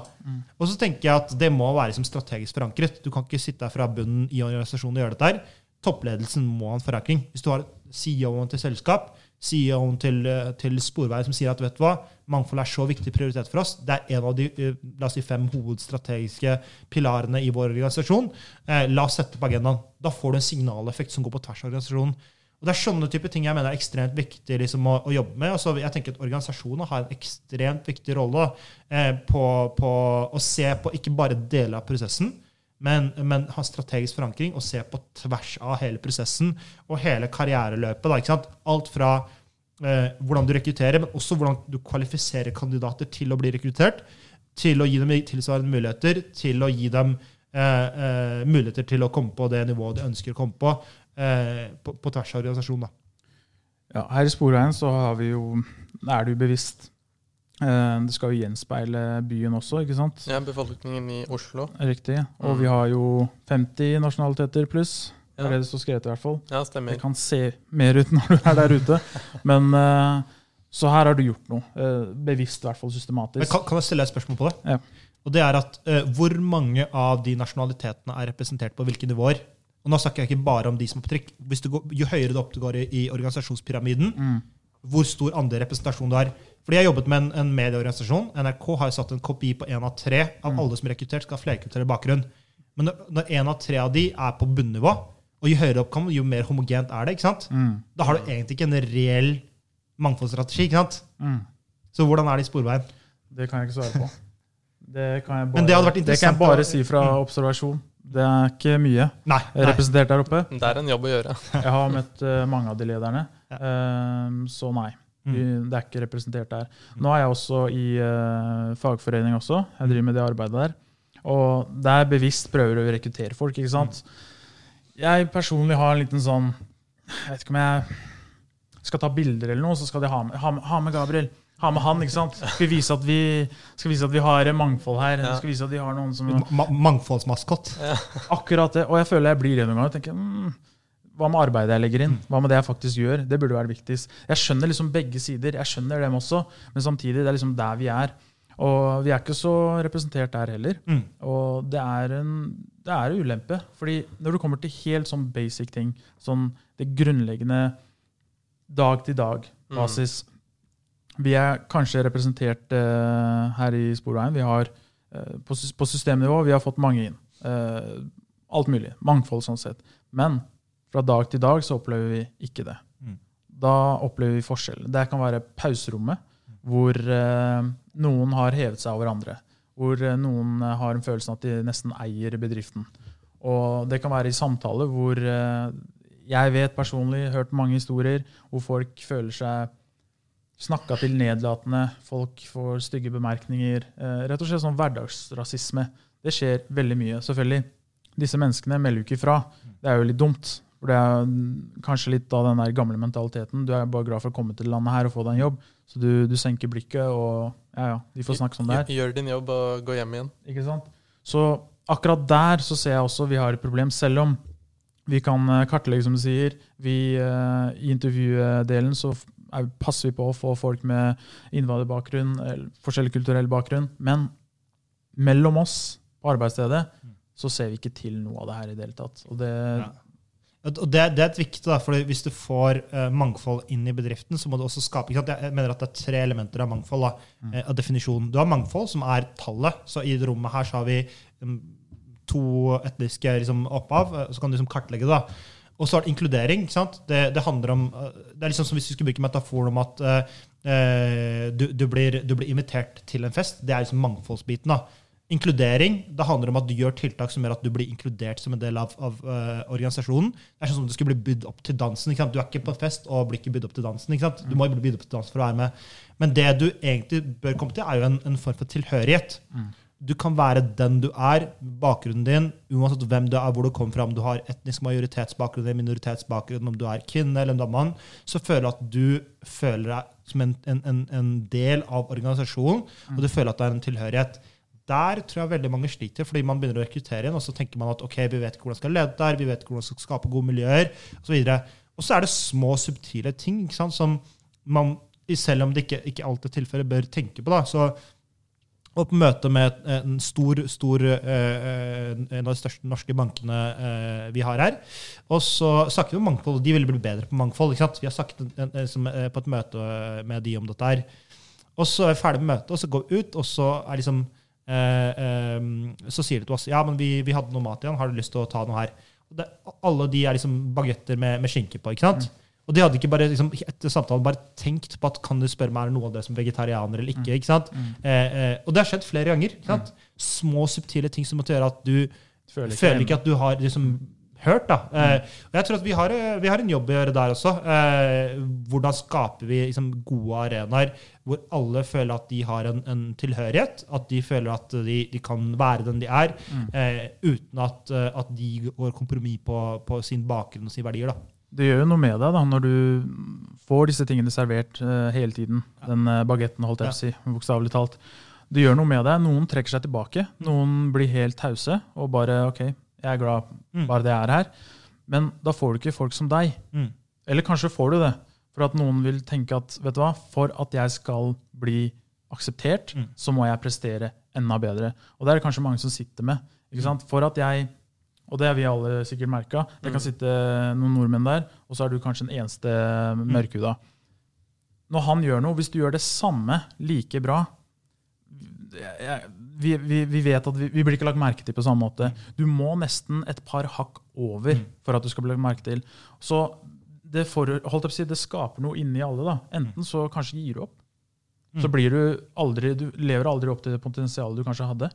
Og så tenker jeg at det må være liksom strategisk forankret. Du kan ikke sitte her fra bunnen i organisasjonen og gjøre dette her. Toppledelsen må ha en forankring. Hvis du har CEO-en til selskap, CEO-en til, eh, til Sporveier som sier at vet du hva, mangfold er så viktig prioritet for oss, det er en av de eh, la oss si, fem hovedstrategiske pilarene i vår organisasjon, eh, la oss sette på agendaen. Da får du en signaleffekt som går på tvers av organisasjonen. Og Det er sånne type ting jeg mener er ekstremt viktig liksom, å, å jobbe med. Altså, jeg tenker at Organisasjoner har en ekstremt viktig rolle eh, på, på å se på ikke bare deler av prosessen, men, men ha strategisk forankring og se på tvers av hele prosessen og hele karriereløpet. Da? Alt fra eh, hvordan du rekrutterer, men også hvordan du kvalifiserer kandidater til å bli rekruttert, til å gi dem tilsvarende muligheter, til å gi dem eh, eh, muligheter til å komme på det nivået de ønsker å komme på, eh, på, på tvers av organisasjonen. Da. Ja, her i Sporveien så har vi jo, er det jo bevisst. Eh, Det skal jo gjenspeile byen også, ikke sant? Ja, befolkningen i Oslo. Riktig. Og Mm. vi har jo 50 nasjonaliteter pluss. Det er det det står skrevet i hvert fall. Ja, stemmer. Det kan se mer ut når du er der ute. Men eh, Så her har du gjort noe. eh, Bevisst, i hvert fall Men systematisk. kan, kan jeg stille et spørsmål på det? Ja. Og det er at uh, Hvor mange av de nasjonalitetene er representert på hvilke nivåer? Og Nå snakker jeg ikke bare om de som er på trikk. Hvis du går, jo høyere du opp du går i, i organisasjonspyramiden, Mm. Hvor stor andel representasjon du har. Fordi Jeg har jobbet med en, en medieorganisasjon. NRK har jo satt en kopi på én av tre av Mm. alle som er rekruttert, skal ha flerkulturell bakgrunn. Men når- én av tre av de er på bunnivå, og jo høyere opp kommer, jo mer homogent er det. ikke sant? Mm. Da har du egentlig ikke en reell mangfoldsstrategi. ikke sant? Mm. Så hvordan er det i Sporveien? Det kan jeg ikke svare på. Det kan jeg bare, Men det hadde vært det kan jeg bare si fra observasjon. Det er ikke mye Nei. nei. representert der oppe. Det er en jobb å gjøre. Jeg har møtt eh, mange av de lederne, Ja. eh, så nei. Mm. det er ikke representert der. Nå er jeg også i eh, fagforening også. Jeg driver med det arbeidet der. Og der bevisst prøver å rekruttere folk. ikke sant? Jeg personlig har en liten sånn Jeg vet ikke om jeg skal ta bilder eller noe, så skal de ha med, ha med, ha med Gabriel. ha med han. ikke sant? Skal vise at vi, skal vise at vi har mangfold her. Ja. Skal vise at vi har noen som Ma mangfoldsmaskott. Akkurat det. Og jeg føler jeg blir det noen ganger. tenker, mm, Hva med arbeidet jeg legger inn? Hva med det jeg faktisk gjør? Det burde være viktigst. Jeg skjønner liksom begge sider. Jeg skjønner dem også, men samtidig, det er liksom der vi er. Og vi er ikke så representert der heller. Mm. Og det er en det er en ulempe. fordi når du kommer til helt sånn basic ting, sånn det grunnleggende dag-til-dag-basis Vi er kanskje representert uh, her i Sporveien. Vi har uh, på, på systemnivå vi har fått mange inn. Uh, alt mulig. Mangfold sånn sett. Men fra dag til dag så opplever vi ikke det. Mm. Da opplever vi forskjell. Det kan være pauserommet, hvor eh, noen har hevet seg over andre. Hvor eh, noen eh, har en følelse av at de nesten eier bedriften. Og det kan være i samtaler hvor eh, jeg vet personlig, hørt mange historier, hvor folk føler seg snakka til nedlatende, folk får stygge bemerkninger. Rett og slett sånn hverdagsrasisme. Det skjer veldig mye. Selvfølgelig. Disse menneskene melder jo ikke ifra. Det er jo litt dumt. For det er mm, kanskje litt av den der gamle mentaliteten. Du er bare glad for å komme til landet her og få deg en jobb. Så du, du senker blikket, og ja, ja, de får snakke sånn der. Gjør din jobb og gå hjem igjen. Ikke sant? Så akkurat der så ser jeg også vi har et problem, selv om vi kan eh, kartlegge, som du sier. Vi, eh, I intervjudelen så er, passer vi på å få folk med innvandrerbakgrunn, eller forskjellig kulturell bakgrunn. Men mellom oss på arbeidsstedet så ser vi ikke til noe av det her i det hele tatt. Og det, Ja. Og det, det er et viktig, da, for Hvis du får uh, mangfold inn i bedriften, så må du også skape ikke sant? Jeg mener at det er tre elementer av mangfold. da, mm. av definisjonen. Du har mangfold, som er tallet. Så I det rommet her så har vi um, to etniske liksom, opphav. eh, Så kan du liksom kartlegge det. da. Og så er det inkludering. ikke sant? Det, det handler om, eh, det er liksom som hvis vi skulle bruke metaforen om at eh, eh, du, du, blir, du blir invitert til en fest. Det er liksom mangfoldsbiten. da. Inkludering det handler om at du gjør tiltak som gjør at du blir inkludert som en del av, av uh, organisasjonen. Det er sånn som du skulle bli bydd opp til dansen. Du er ikke på fest og blir ikke bydd opp til dansen. Du må bli bydd opp til dansen for å være med. Men det du egentlig bør komme til, er jo en, en form for tilhørighet. Du kan være den du er, bakgrunnen din, uansett hvem du er, hvor du kommer fra, om du har etnisk majoritetsbakgrunn eller minoritetsbakgrunn, om du er kvinne eller en mann, så føler du at du føler deg som en, en, en, en del av organisasjonen, og du føler at det er en tilhørighet. Der tror jeg veldig mange sliter, fordi man begynner å rekruttere igjen, og så tenker man at ok, vi vet hvordan vi skal lede der, vi vet hvordan vi skal skape gode miljøer, osv. Og så er det små, subtile ting sant, som man, selv om det ikke, ikke alltid er tilfellet, bør tenke på. da, så og på møte med en stor, stor eh, en av de største norske bankene eh, vi har her. Og så snakket vi om mangfold, og de ville bli bedre på mangfold. Vi har snakket eh, på et møte med de om dette her. Og så er vi ferdig med møtet, og så går vi ut, og så er liksom eh, eh, Så sier de til oss ja, men vi, vi hadde noe mat igjen, har du lyst til å ta noe her? Det, alle de er liksom bagetter med, med skinke på. ikke sant? Og de hadde ikke bare liksom, etter samtalen bare tenkt på at kan du spørre meg er noe av det som vegetarianer eller ikke. ikke sant? Eh, eh, og det har skjedd flere ganger. ikke sant? Små, subtile ting som måtte gjøre at du føler føler ikke ikke at du har liksom hørt. da. Eh, og jeg tror at vi har, eh, vi har en jobb å gjøre der også. Eh, hvordan skaper vi liksom, gode arenaer hvor alle føler at de har en, en tilhørighet? At de føler at de, de kan være den de er, eh, uten at, eh, at de går kompromiss på, på sin bakgrunn og sine verdier. da. Det gjør jo noe med deg da, når du får disse tingene servert eh, hele tiden. Den uh, bagetten, holdt jeg på å si, bokstavelig talt. Det gjør noe med deg. Noen trekker seg tilbake. Noen blir helt tause og bare OK, jeg er glad Mm. bare det er her. Men da får du ikke folk som deg. Mm. Eller kanskje får du det. For at noen vil tenke at vet du hva, for at jeg skal bli akseptert, Mm. så må jeg prestere enda bedre. Og det er det kanskje mange som sitter med. ikke sant? For at jeg, og det har vi alle sikkert merka, det kan sitte noen nordmenn der, og så er du kanskje den eneste mørkhuda. Når han gjør noe, hvis du gjør det samme like bra jeg- jeg- vi, vi, vi vet at vi, vi blir ikke lagt merke til på samme måte. Du må nesten et par hakk over for at du skal bli lagt merke til. Så det, for, si, det skaper noe inni alle. da. Enten så kanskje gir du opp. Så blir du aldri, du lever aldri opp til det potensialet du kanskje hadde.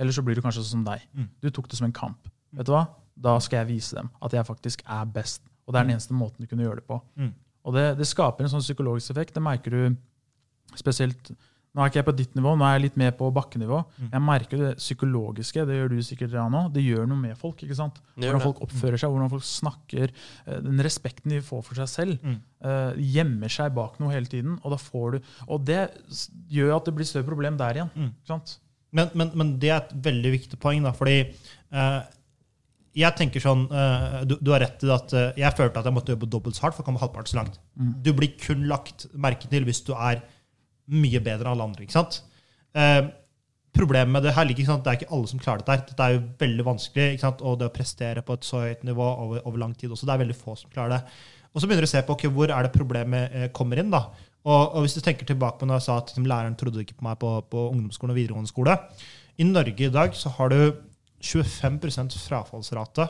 Eller så blir du kanskje sånn som deg. Mm. Du tok det som en kamp. Vet du hva? Da skal jeg vise dem at jeg faktisk er best. Og det er den eneste måten du kunne gjøre det på. Mm. Og det, det skaper en sånn psykologisk effekt. Det merker du spesielt Nå er ikke jeg på ditt nivå, nå er jeg litt mer på bakkenivå. Mm. Jeg merker det psykologiske, det gjør du sikkert ja, nå. Det gjør noe med folk. ikke sant? Hvordan folk oppfører seg, hvordan folk snakker. eh, Den respekten de får for seg selv. Mm. eh, Gjemmer seg bak noe hele tiden. Og, da får du, og det gjør at det blir større problem der igjen. Mm. ikke sant? Men, men, men det er et veldig viktig poeng, da, fordi uh, jeg tenker sånn du, du har rett i at jeg følte at jeg måtte jobbe dobbelt så hardt for å komme halvparten så langt. Mm. Du blir kun lagt merke til hvis du er mye bedre enn alle andre. ikke sant? Eh, problemet med det her ligger? Det er ikke alle som klarer dette. her. Dette er jo veldig vanskelig. ikke sant? Og det å prestere på et så høyt nivå over, over lang tid også, det er veldig få som klarer det. Og så begynner du å se på ok, hvor er det problemet eh, kommer inn. da. Og, og hvis du tenker tilbake på når jeg sa at liksom, læreren trodde ikke på meg på, på ungdomsskolen og videregående skole. I Norge i dag så har du 25% frafallsrate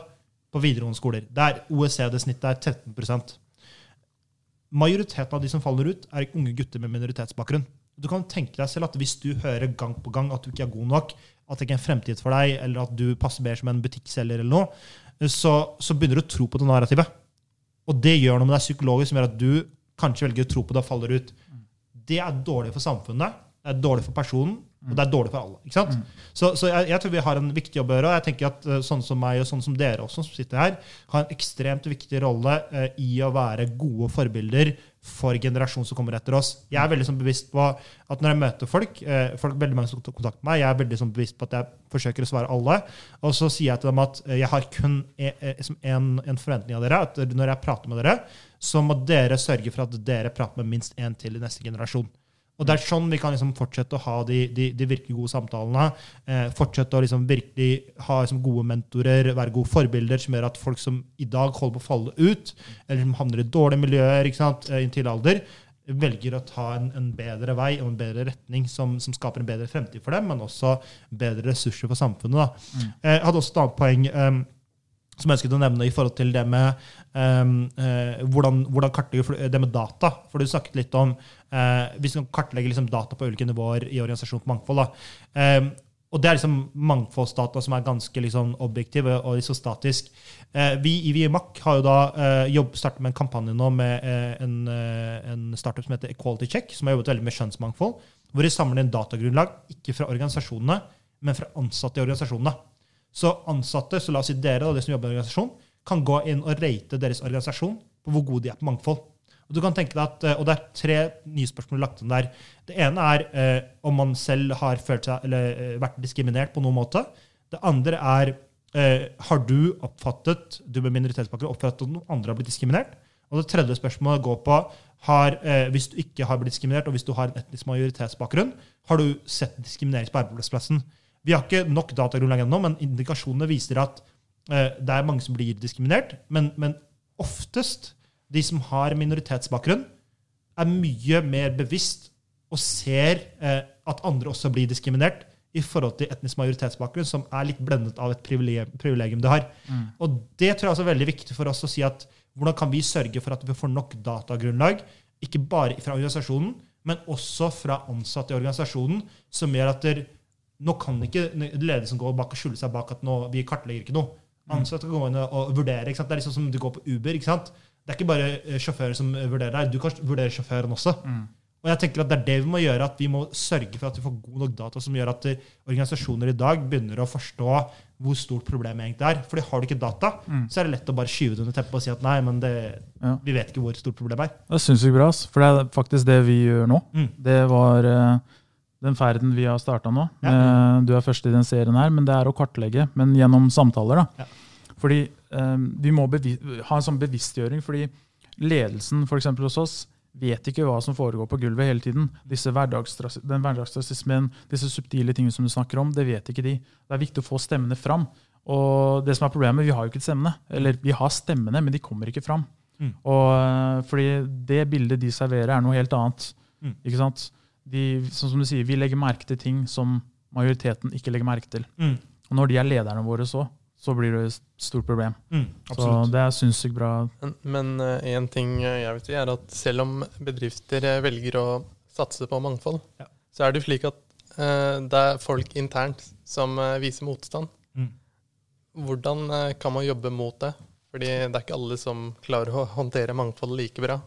på videregående skoler. Der OECD-snittet er 13 Majoriteten av de som faller ut, er unge gutter med minoritetsbakgrunn. Du kan tenke deg selv at Hvis du hører gang på gang at du ikke er god nok, at det ikke er en fremtid for deg, eller at du passer mer som en butikkselger, eller noe, så, så begynner du å tro på det narrativet. Og det gjør noe med deg psykologisk som gjør at du kanskje velger å tro på det og faller ut. Det er dårlig for samfunnet, det er dårlig for personen, og det er dårlig for alle. ikke sant? Så, så jeg, jeg tror vi har en viktig jobb å gjøre. og jeg tenker at sånne Sånn som meg og sånne som dere også, som sitter her, har en ekstremt viktig rolle eh, i å være gode forbilder for generasjonen som kommer etter oss. Jeg er veldig sånn bevisst på at når jeg møter folk, eh, folk veldig mange som tar kontakt med meg, jeg er veldig sånn bevisst på at jeg forsøker å svare alle. Og så sier jeg til dem at eh, jeg har kun e- e- en, en forventning av dere. at Når jeg prater med dere, så må dere sørge for at dere prater med minst én til i neste generasjon. Og det er sånn vi kan liksom fortsette å ha de, de, de virkelig gode samtalene. Eh, fortsette å liksom virkelig ha liksom gode mentorer, være gode forbilder som gjør at folk som i dag holder på å falle ut, eller som havner i dårlige miljøer ikke sant, eh, i en tidlig alder, velger å ta en, en bedre vei og en bedre retning som, som skaper en bedre fremtid for dem, men også bedre ressurser for samfunnet. Da. Eh, jeg hadde også et annet poeng. eh, som jeg ønsket å nevne i forhold til det med um, uh, hvordan, hvordan kartlegge det med data. For du snakket litt om uh, Vi man kartlegge liksom data på ulike nivåer i organisasjon for mangfold. Ehm, og det er liksom mangfoldsdata som er ganske liksom objektive og liksom statisk. Uh, vi i VMAC har jo da eh, jobb, startet med en kampanje nå med eh, en, eh, en startup som heter Equality Check, som har jobbet veldig med kjønnsmangfold. Hvor de samler inn datagrunnlag, ikke fra organisasjonene, men fra ansatte i organisasjonene. Så ansatte, så la oss si dere, og de som jobber i organisasjon, kan gå inn og rate deres organisasjon på hvor gode de er på mangfold. Og du kan tenke deg at, eh, og det er tre nye spørsmål lagt inn der. Det ene er eh, om man selv har følt seg, eller eh, vært diskriminert på noen måte. Det andre er eh, har du oppfattet du med minoritetsbakgrunn oppfattet at noen andre har blitt diskriminert. Og det tredje spørsmålet går på har, eh, hvis du ikke har blitt diskriminert, og hvis du har en etnisk majoritetsbakgrunn, har du sett diskriminering på arbeidsplassen. Vi har ikke nok datagrunnlag ennå, men indikasjonene viser at eh, det er mange som blir diskriminert. Men, men oftest de som har minoritetsbakgrunn, er mye mer bevisst og ser eh, at andre også blir diskriminert i forhold til etnisk majoritetsbakgrunn, som er litt blendet av et privilegium, privilegium de har. Og det tror jeg også er veldig viktig for oss å si at hvordan kan vi sørge for at vi får nok datagrunnlag, ikke bare fra organisasjonen, men også fra ansatte i organisasjonen, som gjør at der, nå kan ikke ledelsen gå bak og skjule seg bak at nå, vi kartlegger ikke noe. Ansatte kan gå inn og vurdere. ikke sant? Det er liksom som du går på Uber. ikke sant? Det er ikke bare sjåfører som vurderer deg, du kan vurdere sjåføren også. Og jeg tenker at Det er det vi må gjøre, at vi må sørge for at vi får god nok data som gjør at eh, organisasjoner i dag begynner å forstå hvor stort problemet egentlig er. Fordi har du ikke data, så er det lett å bare skyve det under teppet og si at nei, men det, Ja. vi vet ikke hvor stort problemet er. Det er sinnssykt bra, for det er faktisk det vi gjør nå. Mm. Det var eh, den ferden vi har starta nå. Ja. Eh, du er først i den serien her, men det er å kartlegge. Men gjennom samtaler. da. Ja. Fordi um, vi må ha en sånn bevisstgjøring. fordi ledelsen for eksempel hos oss vet ikke hva som foregår på gulvet hele tiden. Disse den hverdagsrasismen, disse subtile tingene som du snakker om, det vet ikke de. Det er viktig å få stemmene fram. Og det som er problemet, vi har jo ikke stemmene. Eller vi har stemmene, men de kommer ikke fram. Mm. Og, eh, fordi det bildet de serverer, er noe helt annet. Mm. Ikke sant? De, sånn som du sier, Vi legger merke til ting som majoriteten ikke legger merke til. Mm. Og når de er lederne våre så, så blir det et stort problem. Mm. Så det er sinnssykt bra. Men, én uh, en ting eh, jeg vet, er at selv om bedrifter eh, velger å satse på mangfold, Ja. så er det slik at uh, det er folk internt som uh, viser motstand. Mm. Hvordan eh, kan man jobbe mot det? Fordi det er ikke alle som klarer å håndtere mangfold like bra.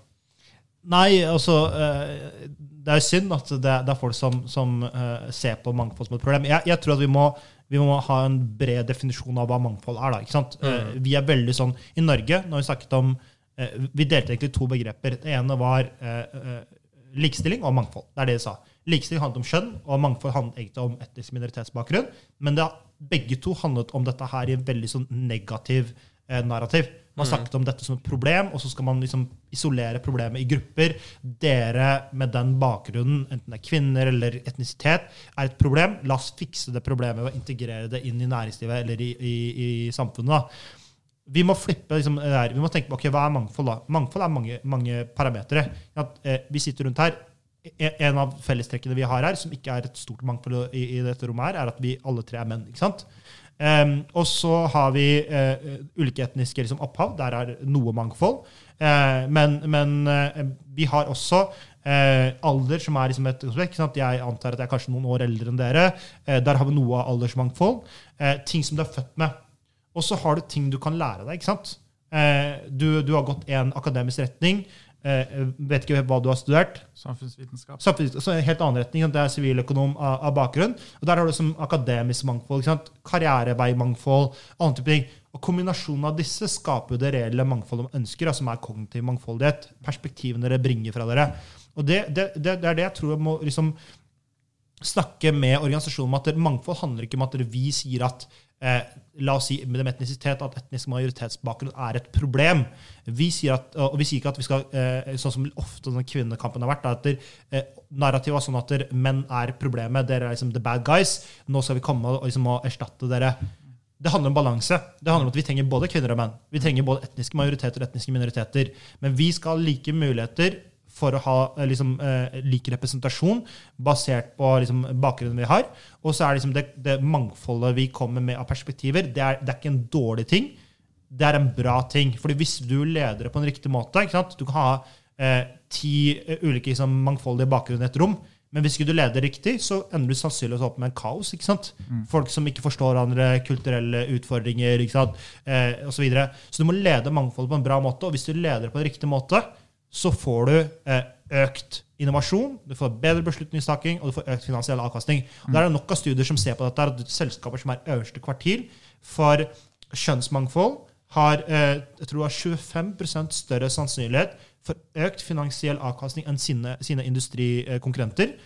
Nei, altså eh, Det er synd at det, er folk som, som eh, ser på mangfold som et problem. Jeg, jeg tror at vi må, vi må ha en bred definisjon av hva mangfold er. da, ikke sant? Eh, vi er veldig sånn, I Norge når vi snakket om Vi delte egentlig to begreper. Det ene var likestilling og mangfold. Det er det de sa. Likestilling handlet om kjønn, og mangfold handlet egentlig om etnisk minoritetsbakgrunn. Men det, begge to handlet om dette her i en veldig sånn negativ narrativ. Man snakket om dette som et problem, og så skal man liksom isolere problemet i grupper. Dere med den bakgrunnen, enten det er kvinner eller etnisitet, er et problem. La oss fikse det problemet ved å integrere det inn i næringslivet eller i, i, i samfunnet. da. Vi må flippe liksom, der. Vi må tenke på ok, hva er mangfold. da? Mangfold er mange, mange parametere. At, eh, vi sitter rundt her. E- En av fellestrekkene vi har her, som ikke er et stort mangfold i, i dette rommet, her, er at vi alle tre er menn. ikke sant? Em, og så har vi uh, ulike etniske liksom, opphav. Der er noe mangfold. Uh, men men uh, vi har også alder, som er liksom et? Jeg antar at jeg er kanskje noen år eldre enn dere. Der har vi noe av aldersmangfold. Ting som du er født med. Og så har du ting du kan lære deg. ikke sant? Du, du har gått en akademisk retning. Eh, vet ikke hva du har studert. Samfunnsvitenskap. Samfunnsvitenskap så en helt annen retning. Det er siviløkonom av, av bakgrunn. Og Der har du som akademisk mangfold. ikke sant? Karriereveimangfold, annen type ting. Og Kombinasjonen av disse skaper jo det reelle mangfoldet man ønsker, da, som er kognitiv mangfoldighet. Perspektivene dere bringer fra dere. Og det, det, det, det er det jeg tror jeg må liksom snakke med organisasjonen om at mangfold handler ikke om at vi sier at eh, la oss si med etnisitet at etnisk majoritetsbakgrunn er et problem. Vi sier at, og vi sier ikke at vi skal, eh, sånn som ofte kvinnekampen har vært, at eh, narrativet var sånn at menn er problemet, dere er liksom the bad guys. Nå skal vi komme og, liksom, og erstatte dere. Det handler om balanse. Det handler om at Vi trenger både kvinner og menn. Vi trenger både etniske majoriteter og etniske minoriteter. Men vi skal ha like muligheter for å ha eh, liksom, eh, lik representasjon basert på liksom, bakgrunnen vi har. Og så er liksom det, det mangfoldet vi kommer med av perspektiver, det er, det er ikke en dårlig ting. Det er en bra ting. Fordi hvis du leder det på en riktig måte? Du kan ha eh, ti eh, ulike liksom, mangfoldige bakgrunner i et rom. Men hvis ikke du leder riktig, så ender du sannsynligvis opp med en kaos. ikke sant? Folk som ikke forstår hverandre, kulturelle utfordringer ikke sant? Eh, osv. Så, videre. så du må lede mangfoldet på en bra måte. Og hvis du leder det på en riktig måte, så får du eh, økt innovasjon, du får bedre beslutningstaking og du får økt finansiell avkastning. Og Der er det nok av studier som ser på dette, at selskaper som er øverste kvartil for kjønnsmangfold, har eh, jeg tror er 25% større sannsynlighet for økt finansiell avkastning enn sine, sine industrikonkurrenter.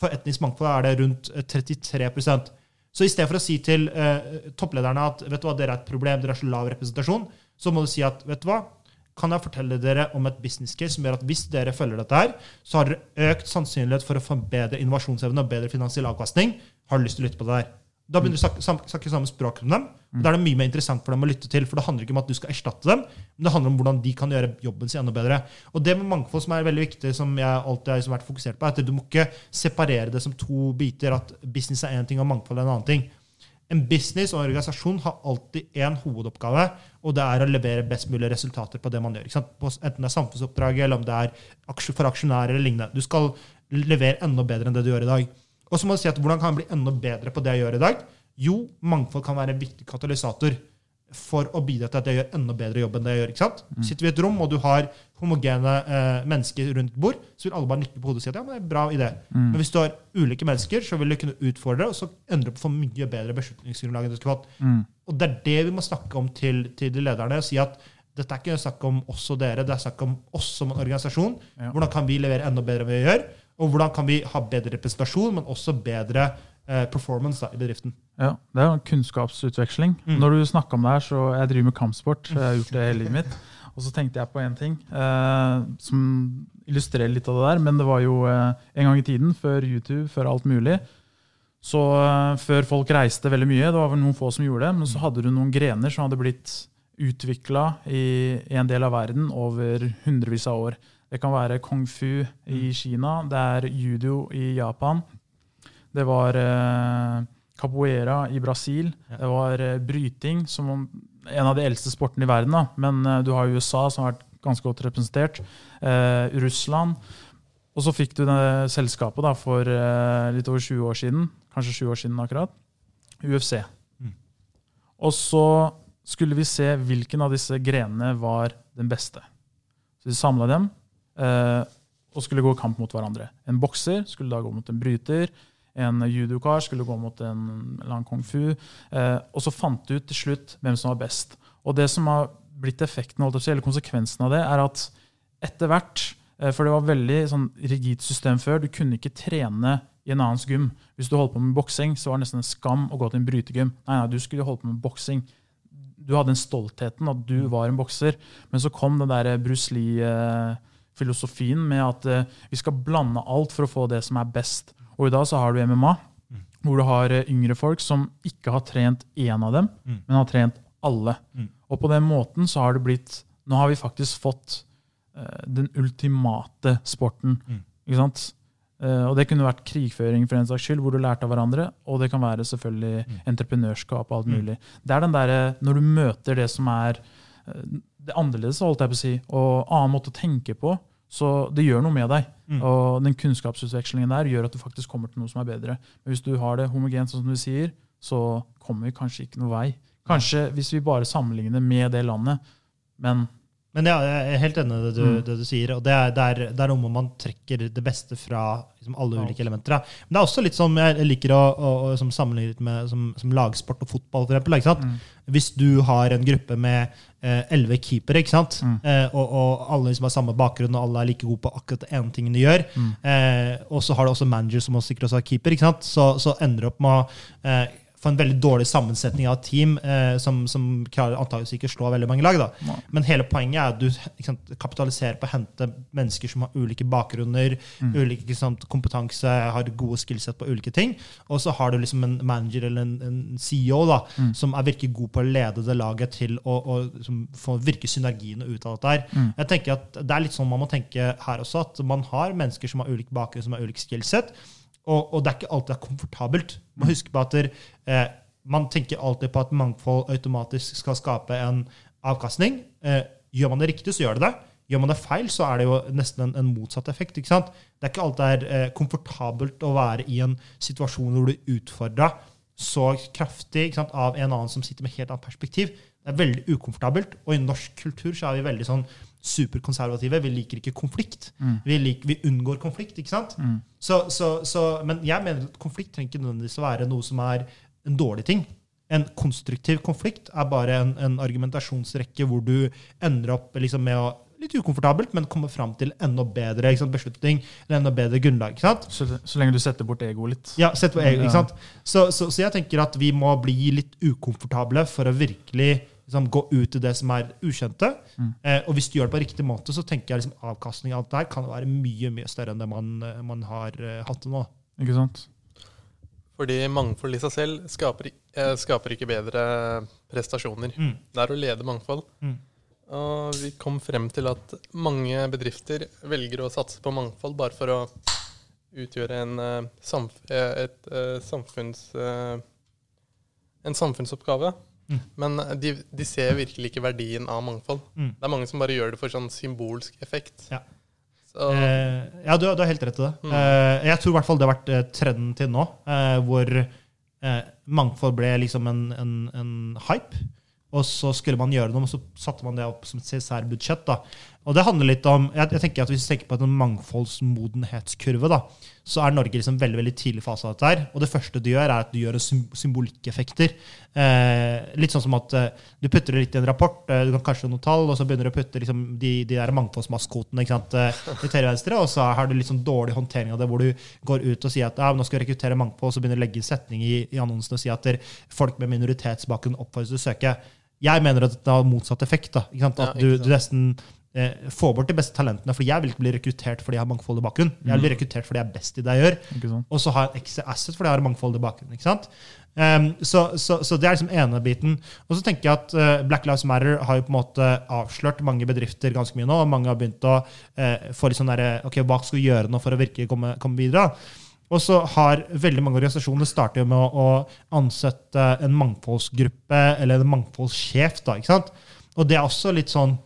For etnisk mangfold er det rundt eh, 33% Så i stedet for å si til eh, topplederne at vet du hva, dere er et problem, dere har så lav representasjon, så må du si at vet du hva, kan jeg fortelle dere om et business case som gjør at hvis dere følger dette her, så har dere økt sannsynlighet for å få bedre innovasjonsevne og bedre finansiell avkastning. Har du lyst til å lytte på det der? Da begynner du å snakke, snakke samme språk som dem. Da er det mye mer interessant for dem å lytte til. For det handler ikke om at du skal erstatte dem, men det handler om hvordan de kan gjøre jobben sin enda bedre. Og det med mangfold som er veldig viktig, som jeg alltid har liksom vært fokusert på, er at du må ikke separere det som to biter. At business er én ting og mangfold er en annen ting. En business og en organisasjon har alltid én hovedoppgave, og det er å levere best mulig resultater på det man gjør. Enten det er samfunnsoppdraget, eller om det er for aksjonærer eller lignende. Du skal levere enda bedre enn det du gjør i dag. Og så må du si at hvordan kan jeg bli enda bedre på det jeg gjør i dag? Jo, mangfold kan være en viktig katalysator for å bidra til at jeg gjør enda bedre jobb enn det jeg gjør. ikke sant? Sitter vi i et rom, og du har homogene eh, mennesker rundt bord, så vil alle bare nikke på hodet og si at ja, men det er en bra idé. Men hvis du har ulike mennesker, så vil du kunne utfordre og så endre på for mye bedre beslutningsgrunnlag enn du skulle hatt. Og det er det vi må snakke om til, til de lederne. og si at dette er ikke snakk om oss og dere, det er snakk om oss som en organisasjon. Ja. Hvordan kan vi levere enda bedre enn vi gjør? Og hvordan kan vi ha bedre representasjon, men også bedre eh, performance da, i bedriften. Ja, Det er jo kunnskapsutveksling. Mm. Når du snakka om det her, så Jeg driver med kampsport. Jeg har gjort det hele livet mitt. Og så tenkte jeg på én ting eh, som illustrerer litt av det der. Men det var jo eh, en gang i tiden, før YouTube, før alt mulig, så eh, før folk reiste veldig mye, det var vel noen få som gjorde det, men så hadde du noen grener som hadde blitt utvikla i en del av verden over hundrevis av år. Det kan være kung fu i Kina, det er judo i Japan, det var eh, capoeira i Brasil, det var eh, bryting, som en av de eldste sportene i verden. Da. Men eh, du har USA, som har vært ganske godt representert. Russland. Og så fikk du det selskapet da, for litt over 20 år siden, kanskje 20 år siden akkurat, UFC. Mm. Og så skulle vi se hvilken av disse grenene var den beste. Så vi samla dem, eh, og skulle gå kamp mot hverandre. En bokser skulle da gå mot en bryter. En judokar skulle gå mot en lang kung fu. Eh, og så fant du ut til slutt hvem som var best. Og det som har blitt effekten, eller konsekvensen av det, er at etter hvert eh, For det var veldig sånn rigid system før. Du kunne ikke trene i en annens gym. Hvis du holdt på med boksing, så var det nesten en skam å gå til en brytegym. Nei, nei, du skulle holde på med boksing. Du hadde den stoltheten at du var en bokser. Men så kom den der Bruce Lee-filosofien med at eh, vi skal blande alt for å få det som er best. Og i dag så har du MMA, mm. hvor du har eh, yngre folk som ikke har trent én av dem, mm. men har trent alle. Mm. Og på den måten så har det blitt Nå har vi faktisk fått uh, den ultimate sporten. Mm. Ikke sant? Uh, og det kunne vært krigføring for en saks skyld, hvor du lærte av hverandre. Og det kan være selvfølgelig mm. entreprenørskap og alt mm. mulig. Det er den der, når du møter det som er uh, det annerledes, holdt jeg på å si, og annen måte å tenke på, så det gjør noe med deg. Mm. Og den kunnskapsutvekslingen der gjør at du faktisk kommer til noe som er bedre. Men hvis du har det homogent, sånn som du sier, så kommer vi kanskje ikke noe vei. Kanskje hvis vi bare sammenligner med det landet. Men men ja, jeg er helt enig i det, mm. det, du sier. og Det er, det er, det er noe man trekker det beste fra liksom, alle ja. ulike elementer. Men det er også litt som jeg liker å, å, å som sammenligne med som, som, lagsport og fotball. For eksempel, mm. Hvis du har en gruppe med eh, elleve eh, keepere, ikke sant? Mm. Eh, og, og, alle liksom har samme bakgrunn og alle er like gode på akkurat det ene tingen de gjør, mm. eh, og så har du også manager som også sikkert også har keeper, ikke sant? Så, så ender du opp med å få en veldig dårlig sammensetning av team eh, som, som klarer antakeligvis ikke slår slå veldig mange lag. Da. Men hele poenget er at du sant, kapitaliserer på å hente mennesker som har ulike bakgrunner, mm. ulike sant, kompetanse, har gode skillset på ulike ting. Og så har du liksom en manager eller en, en CEO da, mm. som er virkelig god på å lede det laget til å, å få virke synergiene ut av dette. her. Mm. Jeg tenker at Det er litt sånn man må tenke her også, at man har mennesker som har ulik bakgrunn, som har ulik skillset. Og, og, det er ikke alltid er komfortabelt. Man husker på at eh, man tenker alltid på at mangfold automatisk skal skape en avkastning. Eh, gjør man det riktig, så gjør det det. Gjør man det feil, så er det jo nesten en, en motsatt effekt. ikke sant? Det er ikke alltid er, eh, komfortabelt å være i en situasjon hvor du er utfordra så kraftig sant, av en annen som sitter med helt annet perspektiv. Det er veldig ukomfortabelt. Og i norsk kultur så er vi veldig sånn superkonservative. Vi liker ikke konflikt. Mm. Vi, liker, vi, unngår konflikt. ikke sant? Mm. Så, så, så, men jeg mener at konflikt trenger ikke nødvendigvis å være noe som er en dårlig ting. En konstruktiv konflikt er bare en, en argumentasjonsrekke hvor du ender opp liksom, med å litt ukomfortabelt, men komme fram til enda bedre sant, beslutning. eller enda bedre grunnlag. ikke sant? Så, så, lenge du setter bort egoet litt? Ja. setter bort ego, ikke sant? Så, så, så, jeg tenker at vi må bli litt ukomfortable for å virkelig liksom, gå ut i det som er ukjente. Mm. Eh, og hvis du gjør det på riktig måte, så tenker jeg liksom, avkastning av alt det her kan være mye mye større enn det man, eh, man har uh, hatt nå. Ikke sant? Fordi mangfold i seg selv skaper, eh, skaper ikke bedre prestasjoner. Mm. Det er å lede mangfold. Mm. Og vi kom frem til at mange bedrifter velger å satse på mangfold bare for å utgjøre en, uh, samf et, uh, samfunns, en samfunnsoppgave. Mm. Men de, de, ser virkelig ikke verdien av mangfold. Mm. Det er mange som bare gjør det for sånn symbolsk effekt. Ja, eh, ja du, du, har helt rett i det. Mm. Eh, jeg tror i hvert fall det har vært eh, trenden til nå, eh, hvor eh, mangfold ble liksom en, en, en, hype. Og så skulle man gjøre noe, og så satte man det opp som et CSR-budsjett. Og det handler litt om, jeg, jeg tenker at Hvis vi tenker på en mangfoldsmodenhetskurve, da, så er Norge liksom veldig veldig tidlig fase av dette. her, Og det første du gjør, er at du gjør symbolikkeffekter. Eh, litt sånn som at eh, du putter det litt i en rapport, eh, du kan kanskje noen tall, og så begynner du å putte liksom, de, de der mangfoldsmaskotene ikke sant, eh, til venstre, og så har du litt sånn dårlig håndtering av det, hvor du går ut og sier at ja, nå skal vi rekruttere mangfold, og så begynner du å legge setning i, i annonsen og si at folk med minoritetsbakgrunn oppfordres til å søke. Jeg mener at det har motsatt effekt. da, ikke sant? At du, du nesten eh, få bort de beste talentene. For jeg vil ikke bli rekruttert fordi jeg har mangfoldig bakgrunn. Jeg vil bli mm. rekruttert fordi jeg er best i det jeg gjør. Og så har jeg ekstra asset fordi jeg har mangfoldig bakgrunn. ikke sant? Um, så, så, så, det er liksom ene biten. Og så tenker jeg at uh, Black Lives Matter har jo på en måte avslørt mange bedrifter ganske mye nå. og Mange har begynt å uh, få litt sånn derre Ok, hva skal vi gjøre nå for å virkelig komme, komme videre? Og så har veldig mange organisasjoner startet med å, å ansette en mangfoldsgruppe eller en mangfoldssjef. da, ikke sant? Og det er også litt sånn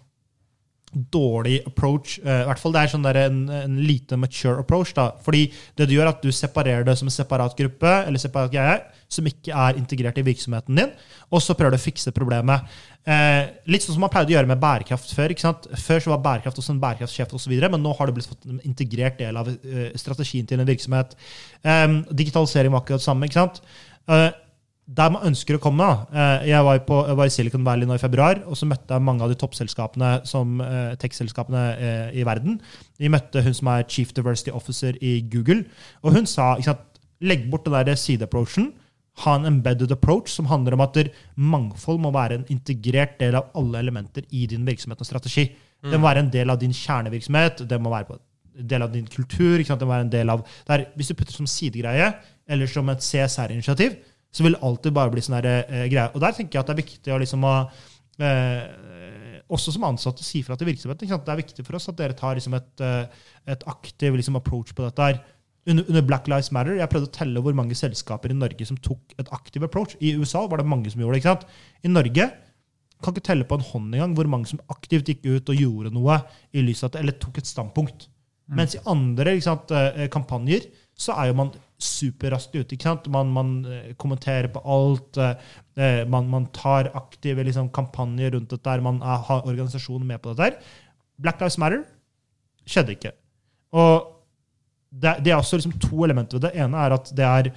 dårlig approach. Uh, I hvert fall det er sånn der en, en lite mature approach. da. Fordi det du gjør, at du separerer det som en separat gruppe eller separat greie, som ikke er integrert i virksomheten din, og så prøver du å fikse problemet. Uh, litt sånn som man pleide å gjøre med bærekraft før. ikke sant? Før så var bærekraft også en bærekraftsjef osv., men nå har det blitt fått en integrert del av uh, strategien til en virksomhet. Um, digitalisering var akkurat det samme. ikke sant? Der man ønsker å komme. Eh, Jeg var, på, jeg var i Silicon Valley nå i februar, og så møtte jeg mange av de toppselskapene som eh, tech-selskapene eh, i verden. Vi møtte hun som er Chief Diversity Officer i Google, og hun sa sant, legg bort den der side-approachen. Ha en embedded approach som handler om at der mangfold må være en integrert del av alle elementer i din virksomhet og strategi. Det må være en del av din kjernevirksomhet, det må være en del av din kultur. Det må være en del av, det er, hvis du putter det som sidegreie eller som et CSR-initiativ, så vil det alltid bare bli sånn der, eh, greie. Og der tenker jeg at det er viktig å liksom ha eh, også som ansatte si fra til virksomheten. Det er viktig for oss at dere tar liksom et, eh, et aktiv liksom approach på dette. her. Under, under Black Lives Matter jeg prøvde å telle hvor mange selskaper i Norge som tok et aktiv approach. I USA var det mange som gjorde det. ikke sant? I Norge kan ikke telle på en hånd engang hvor mange som aktivt gikk ut og gjorde noe i lys av det, eller tok et standpunkt. Mens i andre sant, eh, kampanjer så er jo man superraskt ut. ikke sant? Man, man eh, kommenterer på alt. eh, eh, Man, man tar aktive liksom, kampanjer rundt dette. her, Man er, har organisasjonen med på dette. her. Black Lives Matter skjedde ikke. Og det, det er også liksom to elementer ved. Det ene er at det er,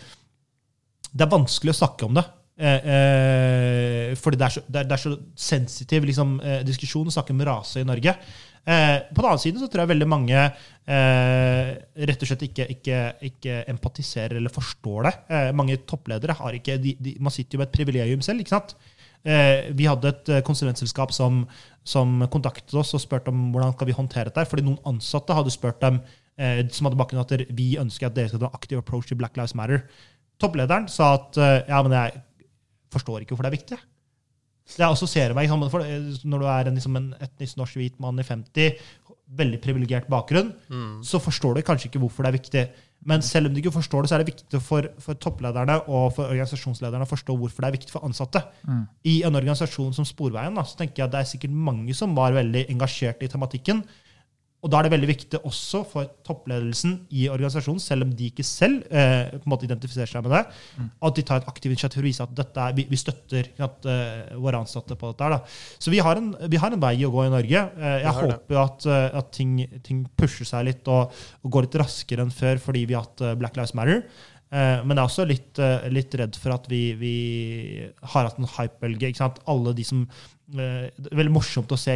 det er vanskelig å snakke om det. Eh, eh, fordi det er så, det er, det er så sensitiv liksom, eh, diskusjon å snakke om rase i Norge. Eh, på den annen side så tror jeg veldig mange eh, rett og slett ikke, ikke, ikke empatiserer eller forstår det. Eh, mange toppledere har ikke de, de, Man sitter jo med et privilegium selv. ikke sant? Eh, vi hadde et eh, konsulentselskap som, som kontaktet oss og spurte om hvordan skal vi håndtere dette. Fordi noen ansatte hadde spurt dem eh, som hadde bakgrunn at vi ønsker at dere skal ta en aktiv approach til Black Lives Matter. Topplederen sa at ja, men jeg forstår ikke hvorfor det er viktig. Jeg assosierer meg Når du er en, liksom, en etnisk norsk hvit mann i 50, veldig privilegert bakgrunn, så forstår du kanskje ikke hvorfor det er viktig. Men selv om du ikke forstår det, så er det viktig for, for topplederne og for organisasjonslederne å forstå hvorfor det er viktig for ansatte. I en organisasjon som Sporveien da, så tenker jeg at det er sikkert mange som var veldig engasjert i tematikken. Og da er det veldig viktig også for toppledelsen i organisasjonen, selv om de ikke selv eh, på en måte identifiserer seg med det, at de tar et aktivt initiativ og viser at er, vi, vi støtter at, uh, våre ansatte på dette. Da. Så vi har, en, vi har en vei å gå i Norge. Eh, jeg håper at, eh, at ting, ting pusher seg litt og, og går litt raskere enn før fordi vi har hatt eh, Black Lives Matter. Eh, men jeg er også litt, eh, litt redd for at vi, vi har hatt en hypebølge. Alle de som eh, det er veldig morsomt å se?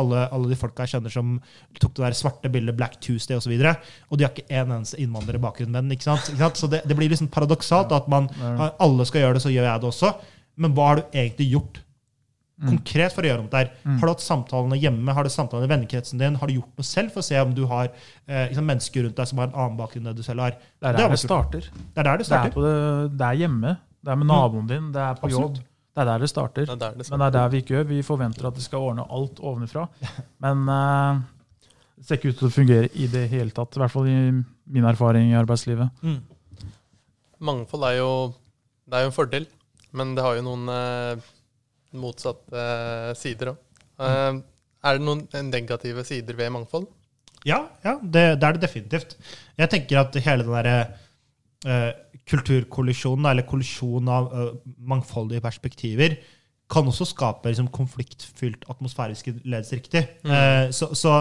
Alle, alle de folka jeg kjenner som tok det der svarte bildet Black Tuesday osv. Og, så videre, og de har ikke en eneste innvandrerbakgrunn med den. ikke sant? Ikke sant? Så det, det blir liksom paradoksalt at man, alle skal gjøre det, så gjør jeg det også. Men hva har du egentlig gjort konkret for å gjøre noe der? Har du hatt samtalene hjemme? Har du samtalene i vennekretsen din? Har du gjort noe selv for å se om du har eh, liksom mennesker rundt deg som har en annen bakgrunn enn du selv har? Det er der det, det starter. Det er der det Det er, starter. på det, det er hjemme. Det er med naboen din. Det er på Absolutt. jobb. Det er der det starter. Det er der det Men det er der vi ikke gjør. Vi forventer at de skal ordne alt ovenfra. Men eh, det ser ikke ut til å fungere i det hele tatt. I hvert fall i min erfaring i arbeidslivet. Mm. Mangfold er jo, det er jo en fordel, men det har jo noen eh, motsatte eh, sider òg. Mm. er det noen negative sider ved mangfold? Ja, ja det, det er det definitivt. Jeg tenker at hele den derre eh, kulturkollisjonen, eller kollisjonen av eh, mangfoldige perspektiver, kan også skape liksom, konfliktfylt atmosfæriske ledelse riktig. Eh, så så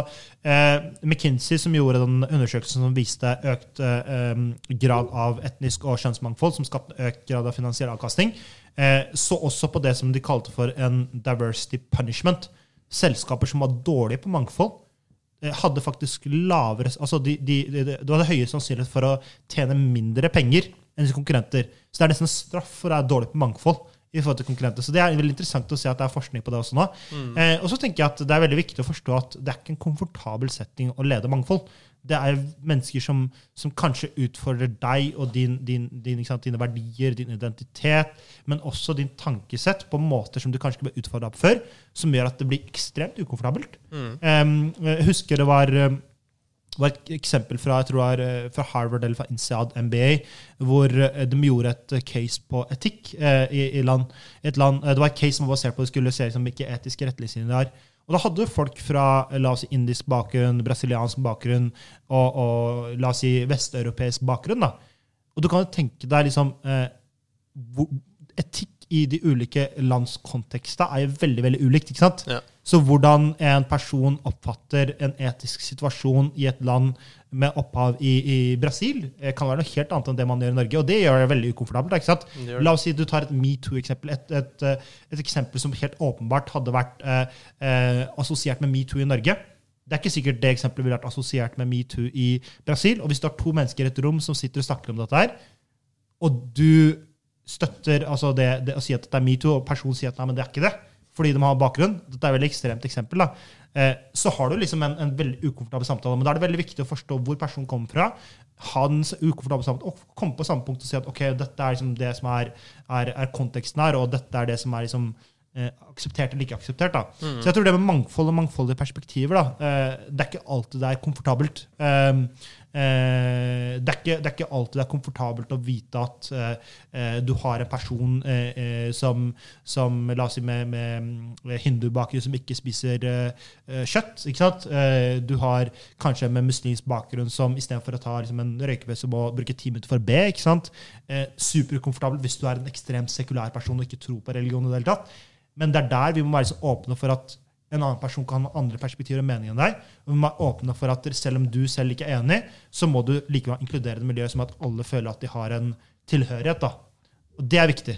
eh, McKinsey, som gjorde den undersøkelsen som viste økt eh, grad av etnisk og kjønnsmangfold, som skapte økt grad av finansiell avkastning, eh, så også på det som de kalte for en diversity punishment. Selskaper som var dårlige på mangfold, eh, hadde faktisk lavere altså de, de, de, de, hadde høyere sannsynlighet for å tjene mindre penger enn konkurrenter. Så det er nesten en straff for å være dårlig på mangfold. I forhold til konkurrenter. Så det er veldig interessant å se at det er forskning på det også nå. Eh, og så tenker jeg at det er veldig viktig å forstå at det er ikke en komfortabel setting å lede mangfold. Det er mennesker som, som kanskje utfordrer deg og din, din, din, sant, dine verdier, din identitet, men også din tankesett på måter som du kanskje ikke ble utfordra på før, som gjør at det blir ekstremt ukomfortabelt. Um, jeg husker det var um, var et eksempel fra, det eh, fra Harvard eller fra INSEAD MBA, hvor eh, de gjorde et eh, case på etikk eh, i, i land, land. Det var et case som var basert på det skulle se liksom, hvilke etiske retningslinjer de har. Og da hadde folk fra la oss si, indisk bakgrunn, brasiliansk bakgrunn og, og la oss si vesteuropeisk bakgrunn. da. Og du kan jo tenke deg liksom eh, hvor, Etikk i de ulike lands kontekster er jo veldig veldig ulikt. ikke sant? Ja. Så hvordan en person oppfatter en etisk situasjon i et land med opphav i, i Brasil, eh, kan være noe helt annet enn det man gjør i Norge. Og det gjør det veldig ukomfortabelt. ikke sant? La oss si du tar et metoo-eksempel. Et, et, eh, et eksempel som helt åpenbart hadde vært eh, eh, assosiert med metoo i Norge. Det er ikke sikkert det eksempelet ville vært assosiert med metoo i Brasil. Og hvis du har to mennesker i et rom som sitter og snakker om dette her, og du støtter altså det, det å si at det er metoo, og personen sier at nei, men det er ikke det, fordi de har bakgrunn, dette er et veldig ekstremt eksempel, da, eh, så har du liksom en, en veldig ukomfortabel samtale. Men da er det veldig viktig å forstå hvor personen kommer fra, ha den ukomfortable samtale, og komme på samme punkt og si at ok, dette er liksom det som er, er, er konteksten her, og dette er det som er liksom eh, akseptert eller ikke akseptert. da. Så jeg tror det med mangfold og mangfoldige perspektiver, da, eh, det er ikke alltid det er komfortabelt. Um, eh, det, er ikke, det er ikke alltid det er komfortabelt å vite at eh, eh, du har en person eh, eh, som, som la oss si med, med hindubakgrunn som ikke spiser eh, kjøtt. ikke sant? Du har kanskje med muslimsk bakgrunn som istedenfor å ta liksom, en røykepause må bruke ti minutter for å be. ikke sant? Superkomfortabelt hvis du er en ekstremt sekulær person og ikke tror på religion. i det hele tatt. Men det er der vi må være så åpne for at en annen person kan ha andre perspektiver og meninger enn deg. Og vi må åpne for at selv om du selv ikke er enig, så må du likevel inkludere det miljøet som at alle føler at de har en tilhørighet. da. Og det er viktig.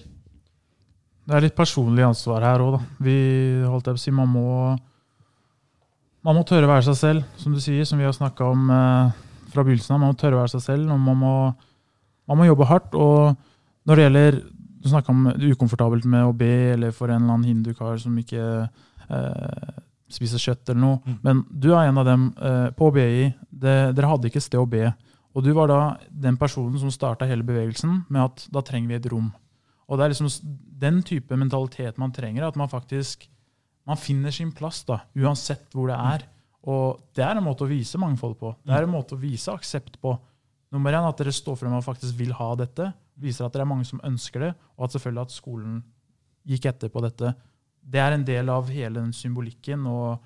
Det er litt personlig ansvar her òg, da. Vi holdt jeg på å si, man må, man må tørre å være seg selv, som du sier, som vi har snakka om eh, fra begynnelsen av. Man må tørre å være seg selv, og man må, man må jobbe hardt. Og når det gjelder Du snakka om det ukomfortabelt med å be, eller for en eller annen hindukar som ikke eh, spiser kjøtt eller noe. Mm. Men du er en av dem eh, på BI. Det, dere hadde ikke sted å be. Og du var da den personen som starta hele bevegelsen med at da trenger vi et rom. Og det er liksom den type mentalitet man trenger, at man faktisk man finner sin plass, da, uansett hvor det er. Og det er en måte å vise mangfold på. Det er en måte å vise aksept på. Nummer én, at dere står frem og faktisk vil ha dette. Viser at det er mange som ønsker det, og at selvfølgelig at skolen gikk etter på dette. Det er en del av hele den symbolikken, og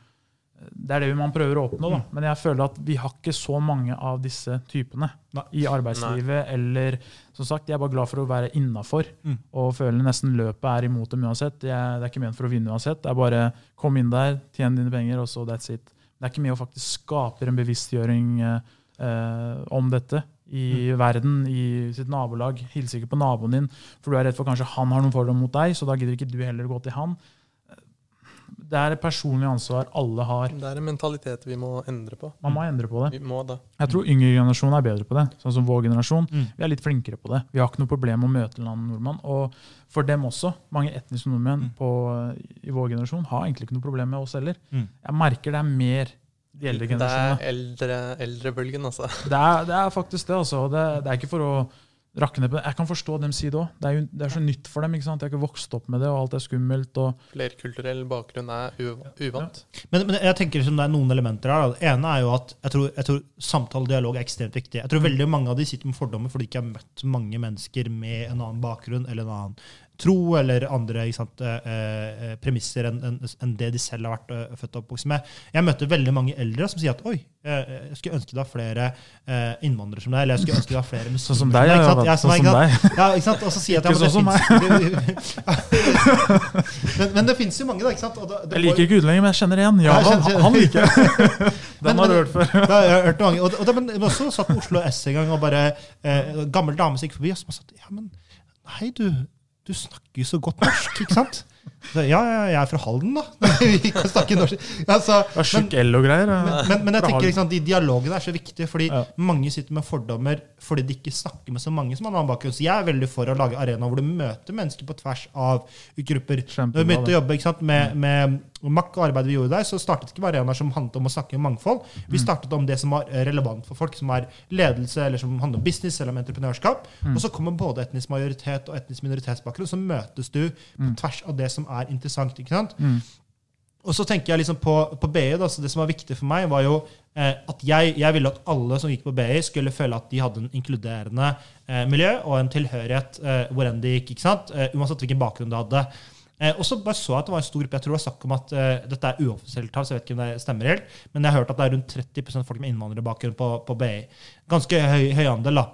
det er det man prøver å oppnå. Da. Men jeg føler at vi har ikke så mange av disse typene Nei. i arbeidslivet. Eller som sagt, jeg er bare glad for å være innafor Mm. og føler nesten løpet er imot dem uansett. Jeg, det er ikke ment for å vinne uansett. Det er bare kom inn der, tjen dine penger, og så that's it. Det er ikke med å faktisk skape en bevisstgjøring eh, eh, om dette i verden, i sitt nabolag. Hilser ikke på naboen din, for du er redd for kanskje han har noen fordommer mot deg, så da gidder ikke du heller å gå til han. Det er et personlig ansvar alle har. Det er en mentalitet vi må endre på. Man må endre på det. Vi må da. Jeg tror yngre generasjon er bedre på det, sånn som vår generasjon. Mm. Vi er litt flinkere på det. Vi har ikke noe problem med å møte en annen nordmann. Og for dem også, mange etniske nordmenn Mm. på, i vår generasjon har egentlig ikke noe problem med oss heller. Mm. Jeg merker det er mer de eldre generasjonene. Det er eldrebølgen, eldre, altså. Det er, det er faktisk det, altså. Det, det er ikke for å rakke ned på det. Jeg kan forstå dem si det òg. Det, er jo- det er så nytt for dem. ikke sant? De har ikke vokst opp med det, og alt er skummelt. og Flerkulturell bakgrunn er uvant. uvant. Men, men jeg tenker liksom det er noen elementer her. Det ene er jo at jeg tror, jeg tror samtale og dialog er ekstremt viktig. Jeg tror veldig mange av de sitter med fordommer fordi de ikke har møtt mange mennesker med en annen bakgrunn eller en annen tro eller andre sant, eh, eh, premisser enn en, en det de selv har vært eh, født og oppvokst med. Jeg møter veldig mange eldre som sier at oi, eh, jeg skulle ønske det var flere eh, innvandrere som deg, eller jeg skulle ønske det var flere muslimer Sånn som deg, ikke sant? Ja, Sånn som deg. Ja, ikke sant? Og så sier jeg at ja, men sånn det finnes- men, men det fins jo mange, da. ikke sant? Og da- det Jeg liker ikke utlendinger, men jeg kjenner en. Ja, han, han liker jeg. Den har du hørt før. Ja, jeg har hørt mange. Og, og det, men jeg også satt på Oslo S en gang, og bare eh, gammel dame som gikk forbi, og som sa ja, men Hei, du, du snakker jo så godt norsk, ikke sant? Så, ja, ja, jeg er fra Halden, da. Vi kan snakke norsk. Altså, og greier. ja. men, men, men jeg tenker liksom, de dialogene er så viktige, fordi Ja. mange sitter med fordommer fordi de ikke snakker med så mange som har en annen bakgrunn. Så jeg er veldig for å lage arenaer hvor du møter mennesker på tvers av grupper. Når vi begynte å jobbe ikke sant, med, med MAK og arbeidet vi gjorde der, så startet ikke bare arenaer som handlet om å snakke om mangfold. Vi startet om det som var eh, relevant for folk, som er ledelse, eller som handler om business eller om entreprenørskap. Og så kommer både etnisk majoritet og etnisk minoritetsbakgrunn. Så møtes du på tvers av det som er interessant. ikke sant? Mm. Og så tenker jeg liksom på, på BI, da, så det som var viktig for meg, var jo eh, at jeg, jeg ville at alle som gikk på BI, skulle føle at de hadde en inkluderende eh, miljø og en tilhørighet eh, hvor enn de gikk. ikke sant? Eh, uansett hvilken bakgrunn de hadde. Eh, og så bare så jeg at det var en stor gruppe. Jeg tror det var snakk om at eh, Dette er uoffisielt tall, så jeg vet ikke om det stemmer helt. Men jeg har hørt at det er rundt 30% folk med innvandrerbakgrunn på, på BI. Ganske høy, høy andel, da.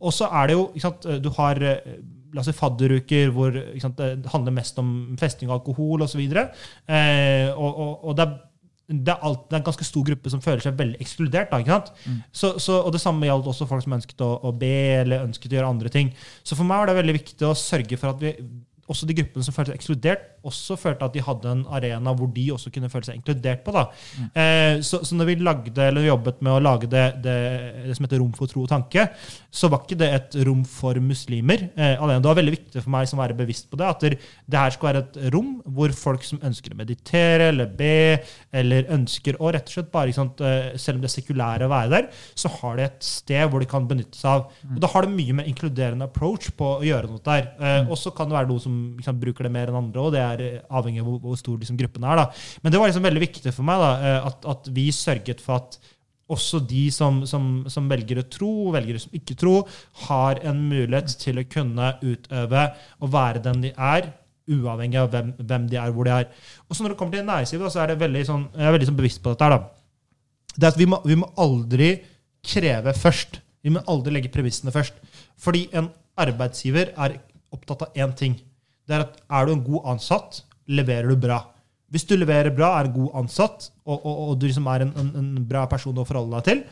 Og så er det jo ikke sant, Du har eh, la oss si fadderuker hvor sant, det handler mest om festing og alkohol osv. Eh, og, og, og det er det er, alt, det er en ganske stor gruppe som føler seg veldig ekskludert. Da, ikke sant? Så, så, og Det samme gjaldt også folk som ønsket å, å be eller ønsket å gjøre andre ting. Så for meg var det veldig viktig å sørge for at vi, også de gruppene som følte seg ekskludert, også følte at de hadde en arena hvor de også kunne føle seg inkludert på. da. Eh, så, så når vi lagde, eller jobbet med å lage det, det, det som heter Rom for tro og tanke, så var ikke det et rom for muslimer. Eh, alene. Det var veldig viktig for meg som være bevisst på det, at det, her skal være et rom hvor folk som ønsker å meditere eller be, eller ønsker å rett og slett bare, sant, eh, selv om det er sekulære å være der, så har de et sted hvor de kan benytte seg av. Og Da har det mye med inkluderende approach på å gjøre noe der. Eh, og så kan det være noen som sant, bruker det mer enn andre, og det er eh, avhengig av hvor, hvor stor liksom, gruppen er. da. Men det var liksom veldig viktig for meg da, eh, at, at vi sørget for at også de som, som, som velger å tro, og velgere som ikke tro, har en mulighet til å kunne utøve og være den de er, uavhengig av hvem, hvem de er, hvor de er. Og så når det kommer til næringslivet, så er veldig sånn, jeg er veldig sånn bevisst på dette. her da. Det er at vi må, vi må aldri kreve først. Vi må aldri legge premissene først. Fordi en arbeidsgiver er opptatt av én ting. Det er at er du en god ansatt, leverer du bra. Hvis du leverer bra, er en god ansatt, og, og, og du liksom er en, en, en bra person å forholde deg til,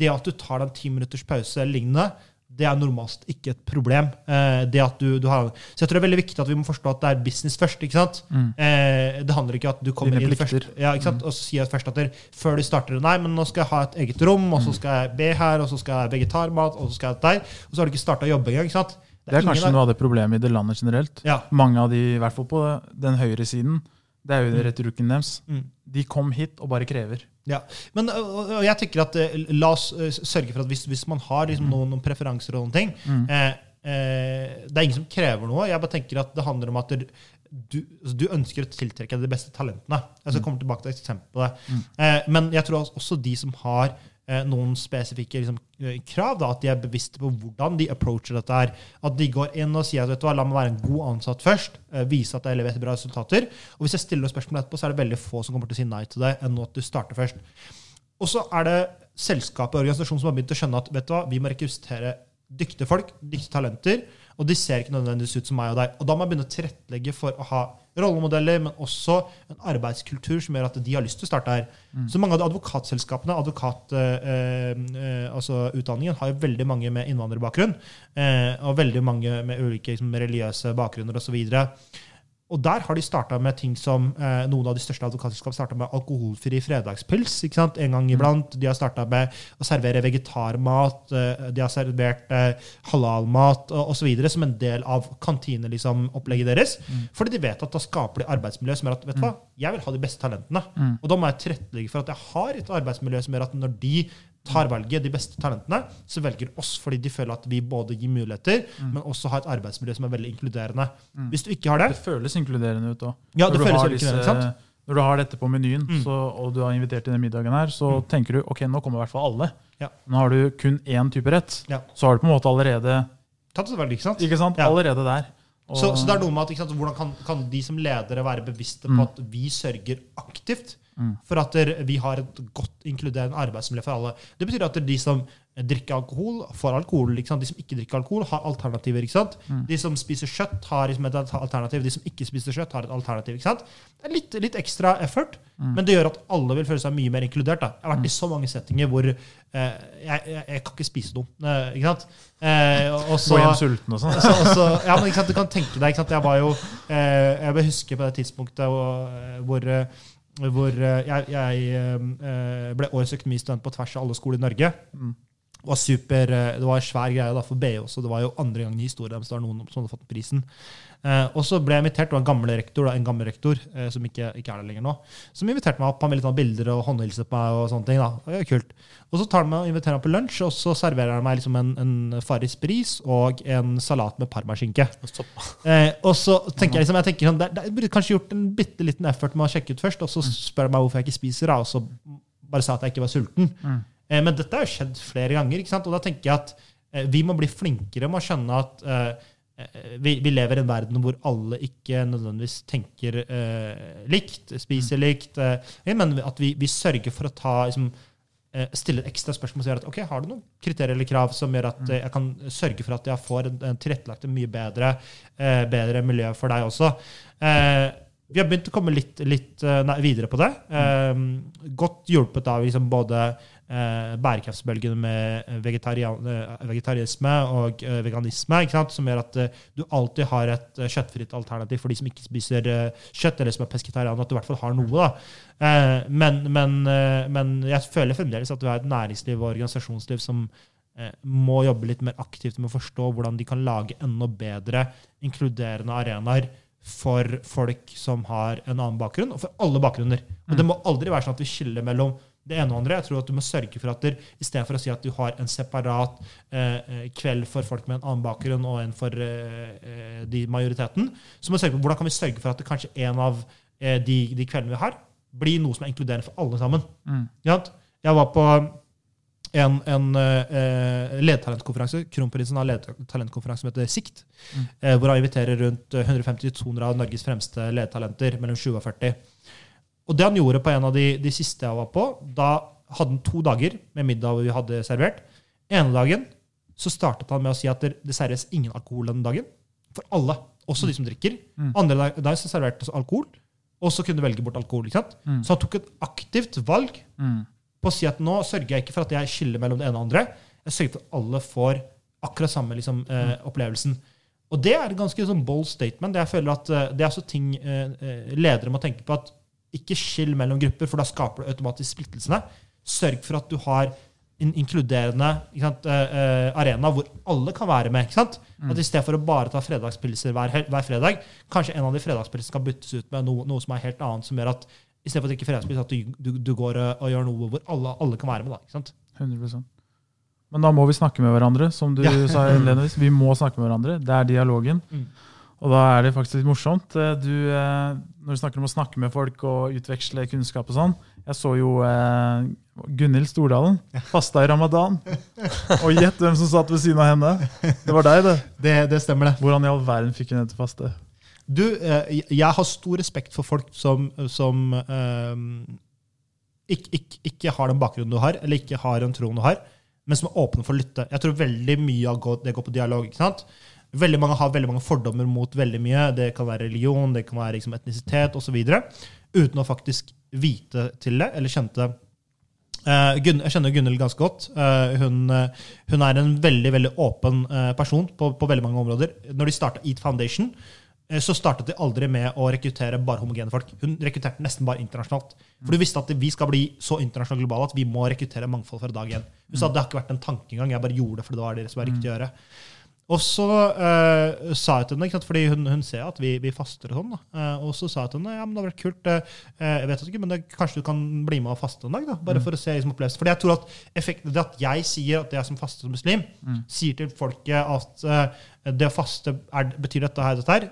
det at du tar deg en ti minutters pause eller lignende, det er normalt ikke et problem. Eh, det at du, du har, så jeg tror det er veldig viktig at vi må forstå at det er business først. ikke sant? Eh, det handler ikke om at du kommer inn først ja, ikke sant? og så sier først at der, før du starter Nei, men nå skal jeg ha et eget rom, og så skal jeg be her, og så skal jeg ha vegetarmat, og så skal jeg der. Og så har du ikke starta å jobbe engang. ikke sant? Det er kanskje noe av det problemet i det landet generelt. Ja. Mange av de, i hvert fall på den høyre siden, det er jo retorikken deres. Mm. De kom hit og bare krever. Ja, men jeg tenker at eh, la oss sørge for at hvis, hvis man har liksom, noen, noen preferanser og noen ting eh, eh, Det er ingen som krever noe. Jeg bare tenker at det handler om at du, du, altså, du ønsker å tiltrekke deg de beste talentene. Jeg skal komme tilbake til eksempelet. det. Eh, men jeg tror også de som har noen spesifikke liksom, eh, krav, da, at de er bevisste på hvordan de approacher dette. her. At de går inn og sier at hva, la meg være en god ansatt først, eh, vise at jeg leverer bra resultater. Og hvis jeg stiller noen spørsmål etterpå, så er det veldig få som kommer til å si nei til det, enn at du starter først. Og så er det selskapet og organisasjonen som har begynt å skjønne at vet du hva, vi må rekruttere dyktige folk, dyktige talenter, og de ser ikke nødvendigvis ut som meg og deg. Og da må jeg begynne å tilrettelegge for å ha rollemodeller, men også en arbeidskultur som gjør at de har lyst til å starte her. Så mange av de advokatselskapene, advokatutdanningen, eh, eh, altså har jo veldig mange med innvandrerbakgrunn, eh, og veldig mange med ulike liksom, religiøse bakgrunner osv. Og der har de starta med ting som eh, noen av de største advokatselskap starta med alkoholfri fredagspils ikke sant? en gang iblant. De har starta med å servere vegetarmat. Eh, de har servert eh, halalmat osv. som en del av kantineopplegget liksom, opplegget deres. Fordi de vet at da skaper de arbeidsmiljø som gjør at vet du hva, jeg vil ha de beste talentene. Og da må jeg tilrettelegge for at jeg har et arbeidsmiljø som gjør at når de tar valget, de beste talentene, så velger oss fordi de føler at vi både gir muligheter, men også har et arbeidsmiljø som er veldig inkluderende. Hvis du ikke har det Det føles inkluderende ut òg. Ja, det når, du føles har veldig inkluderende, sant? når du har dette på menyen, Mm. så, og du har invitert til den middagen her, så tenker du ok, nå kommer i hvert fall alle. Ja. Nå har du kun én type rett. Ja. Så har du på en måte allerede Tatt et valg, ikke sant? Ikke sant? Ja. Allerede der. Og- Så, så det er noe med at sant, hvordan kan, kan de som ledere være bevisste på at vi sørger aktivt for at vi har et godt inkluderende arbeidsmiljø for alle. Det betyr at de som drikker alkohol, får alkohol. De som ikke drikker alkohol, har alternativer. sant? De som spiser kjøtt, har liksom et alternativ. De som ikke spiser kjøtt, har et alternativ. Det er litt, litt ekstra effort, men det gjør at alle vil føle seg mye mer inkludert. Da. Jeg har vært i så mange settinger hvor eh, jeg, jeg, jeg kan ikke spise noe. Eh, ikke sant? Eh, og så, Gå hjem sulten og sånn. så, så, ja, men ikke sant, du kan tenke deg ikke sant, Jeg var jo eh, Jeg vil huske på det tidspunktet hvor, hvor, eh, hvor eh, jeg, jeg eh, ble årets økonomistudent på tvers av alle skoler i Norge. Det var super, eh, det var en svær greie da, for BI også. Det var jo andre gangen i historien deres det var noen som hadde fått prisen. Eh, og så ble jeg invitert, var en gammel rektor, da, en gammel rektor eh, som ikke, ikke er der lenger nå, som inviterte meg opp. Han ville ta bilder og håndhilse på meg. og sånne ting da. Det var kult. Og så tar han meg og inviterer meg på lunsj, og så serverer han meg liksom en, en Farris bris og en salat med parmaskinke. Eh, og så tenker jeg liksom, jeg tenker sånn, det, det, jeg burde kanskje gjort en bitte liten effort med å sjekke ut først, og så spør han meg hvorfor jeg ikke spiser, da, og så bare sa at jeg ikke var sulten. Eh, men dette har jo skjedd flere ganger, ikke sant? og da tenker jeg at eh, vi må bli flinkere med å skjønne at eh, eh, vi, vi lever i en verden hvor alle ikke nødvendigvis tenker eh, likt, spiser likt, eh, men at vi, vi sørger for å ta liksom, eh, stille ekstra spørsmål som gjør at ok, har du noen kriterier eller krav som gjør at eh, jeg kan sørge for at jeg får en, en tilrettelagt mye bedre, eh, bedre miljø for deg også. Eh, vi har begynt å komme litt, litt eh, nei, videre på det. Eh, godt hjulpet av liksom både eh, bærekraftsbølgen med eh, vegetarisme og eh, veganisme, som gjør at eh, du alltid har et kjøttfritt alternativ for de som ikke spiser kjøtt, eller som er pesketarianere, at du i hvert fall har noe. Eh, men, men, men jeg føler fremdeles at du har et næringsliv og organisasjonsliv som må jobbe litt mer aktivt med å forstå hvordan de kan lage enda bedre inkluderende arenaer for folk som har en annen bakgrunn, og for alle bakgrunner. Og Det må aldri være sånn at vi skiller mellom det ene og andre. Jeg tror at du må sørge for at du, istedenfor å si at du har en separat eh, eh, kveld for folk med en annen bakgrunn og en for eh, eh, de majoriteten, så må vi sørge for hvordan kan vi sørge for at det kanskje en av eh, de, de kveldene vi har, blir noe som er inkluderende for alle sammen. Mm. Jeg var på en, en uh, ledetalentkonferanse. Kronprinsen har ledetalentkonferanse som heter Sikt. Mm. Uh, hvor han inviterer rundt 150-200 av Norges fremste ledetalenter mellom 20 og 40. Og det han gjorde på en av de, de siste jeg var på, da hadde han to dager med middag vi hadde servert. ene dagen så startet han med å si at det, serveres ingen alkohol den dagen. For alle. Også de som drikker. Mm. Andre dag, dag så serverte han alkohol, og så kunne du velge bort alkohol. ikke sant? Mm. Så han tok et aktivt valg Mm. På å si at nå sørger jeg ikke for at jeg skiller mellom det ene og andre. Jeg sørger for at alle får akkurat samme liksom, eh, opplevelsen. Og det er et ganske sånn bold statement. Jeg føler at eh, Det er også ting eh, eh, ledere må tenke på. at Ikke skill mellom grupper, for da skaper du automatisk splittelsene. Sørg for at du har en inkluderende sant, eh, arena hvor alle kan være med. sant? At I stedet for å bare ta fredagspilser hver, hver fredag, kanskje en av de fredagspilsene kan byttes ut med noe, noe som er helt annet, som gjør at i stedet for å drikke fredagspils, at du, du, du går og, og gjør noe hvor alle, alle kan være med. da, ikke sant? 100% Men da må vi snakke med hverandre, som du Ja. sa innledningsvis. Vi må snakke med hverandre. Det er dialogen. Mm. Og da er det faktisk litt morsomt. Eh, Du, eh, når du snakker om å snakke med folk og utveksle kunnskap og sånn Jeg så jo eh, Gunhild Stordalen fasta i ramadan. Og gjett hvem som satt ved siden av henne. Det var deg, det. Det, det stemmer, det. Hvordan i all verden fikk hun henne til å faste? Du, eh, jeg har stor respekt for folk som, som ikke, ikke, ikke har den bakgrunnen du har, eller ikke har den troen du har, men som er åpne for å lytte. Jeg tror veldig mye av det går på dialog. ikke sant? Veldig mange har veldig mange fordommer mot veldig mye. Det kan være religion, det kan være liksom etnisitet osv. Uten å faktisk vite til det, eller kjente det. Eh, jeg kjenner Gunhild ganske godt. Eh, hun, hun er en veldig veldig åpen person på, på veldig mange områder. Når de starta Eat Foundation, så startet de aldri med å rekruttere bare homogene folk. Hun rekrutterte nesten bare internasjonalt. For du visste at vi skal bli så internasjonalt globale at vi må rekruttere mangfold fra dag én. Hun sa at det har ikke vært en tanke engang, jeg bare gjorde det fordi det var det som var riktig å gjøre. Og så uh, sa jeg til henne, ikke sant, fordi hun, hun ser at vi, vi faster og sånn. Eh, og så sa jeg til henne ja, men det hadde vært kult, uh, jeg vet ikke, men det, kanskje du kan bli med og faste en dag, da, bare for å se liksom, opplevelsen. Fordi jeg tror at effekten, det at jeg sier at jeg som faster som muslim, sier til folket at eh, det å faste er, betyr dette her, dette her,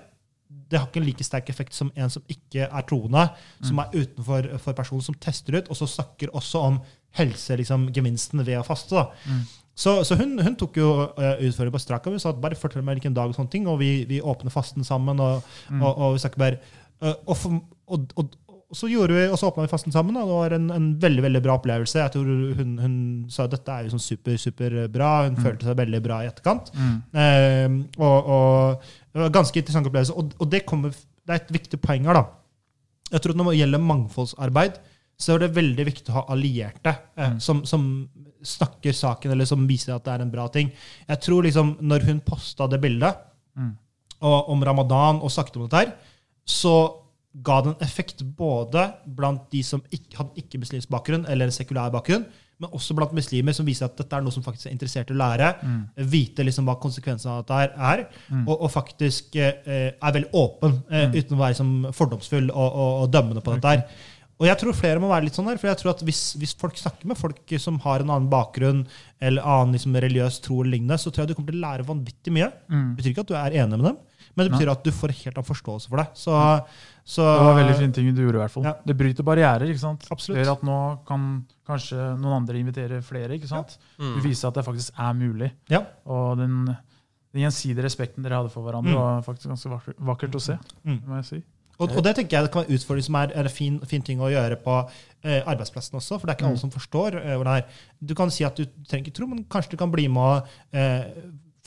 det har ikke en like sterk effekt som en som ikke er troende, som er utenfor for personen som tester ut, og så snakker også om helsegevinsten liksom, ved å faste. da. Så, så hun, hun tok jo uh, utføringen på strak arm. Hun sa at bare fortell meg hvilken dag, og sånne ting, og vi, vi åpner fasten sammen. Og, og, og vi snakker bare uh, og, for, og, og, og så gjorde vi, og så åpna vi fasten sammen, og det var en, en veldig veldig bra opplevelse. Jeg tror Hun, hun sa at dette er jo sånn super, super bra. Hun følte seg veldig bra i etterkant. Eh, og, og det var en ganske interessant opplevelse. Og, og det, kommer, det er et viktig poeng her. da. Jeg tror at Når det gjelder mangfoldsarbeid, så er det veldig viktig å ha allierte eh, som, som snakker saken, eller som viser at det er en bra ting. Jeg tror liksom, når hun posta det bildet Mm. og, om ramadan og snakket om dette her, så ga det en effekt både blant de som ikke, hadde ikke-muslimsk bakgrunn eller sekulær bakgrunn, men også blant muslimer, som viser at dette er noe som faktisk er interessert i å lære. Vite liksom hva konsekvensene av dette er, mm. og, og faktisk eh, er veldig åpen, eh, uten å være liksom, fordomsfull og, og, og dømmende på dette. her. Og jeg tror flere må være litt sånn her, for jeg tror at hvis, hvis folk snakker med folk som har en annen bakgrunn eller annen liksom, religiøs tro, eller lignende, så tror jeg du kommer til å lære vanvittig mye. Mm. Det betyr ikke at du er enig med dem, men det betyr at du får helt annen forståelse for det. Så, så Det var veldig fine ting du gjorde. i hvert fall. Ja. Det bryter barrierer. ikke sant? Absolutt. Det gjør at nå kan kanskje noen andre invitere flere. ikke sant? Mm. Du viser at det faktisk er mulig. Ja. Og den, den gjensidige respekten dere hadde for hverandre, Mm. var faktisk ganske vakkert, vakkert å se. Mm. må jeg si. Og, og det tenker jeg det kan være en utfordring som er en fin, fin ting å gjøre på eh, arbeidsplassen også, for det er ikke Mm. alle som forstår eh, hvordan det er. Du kan si at du trenger ikke tro, men kanskje du kan bli med og eh,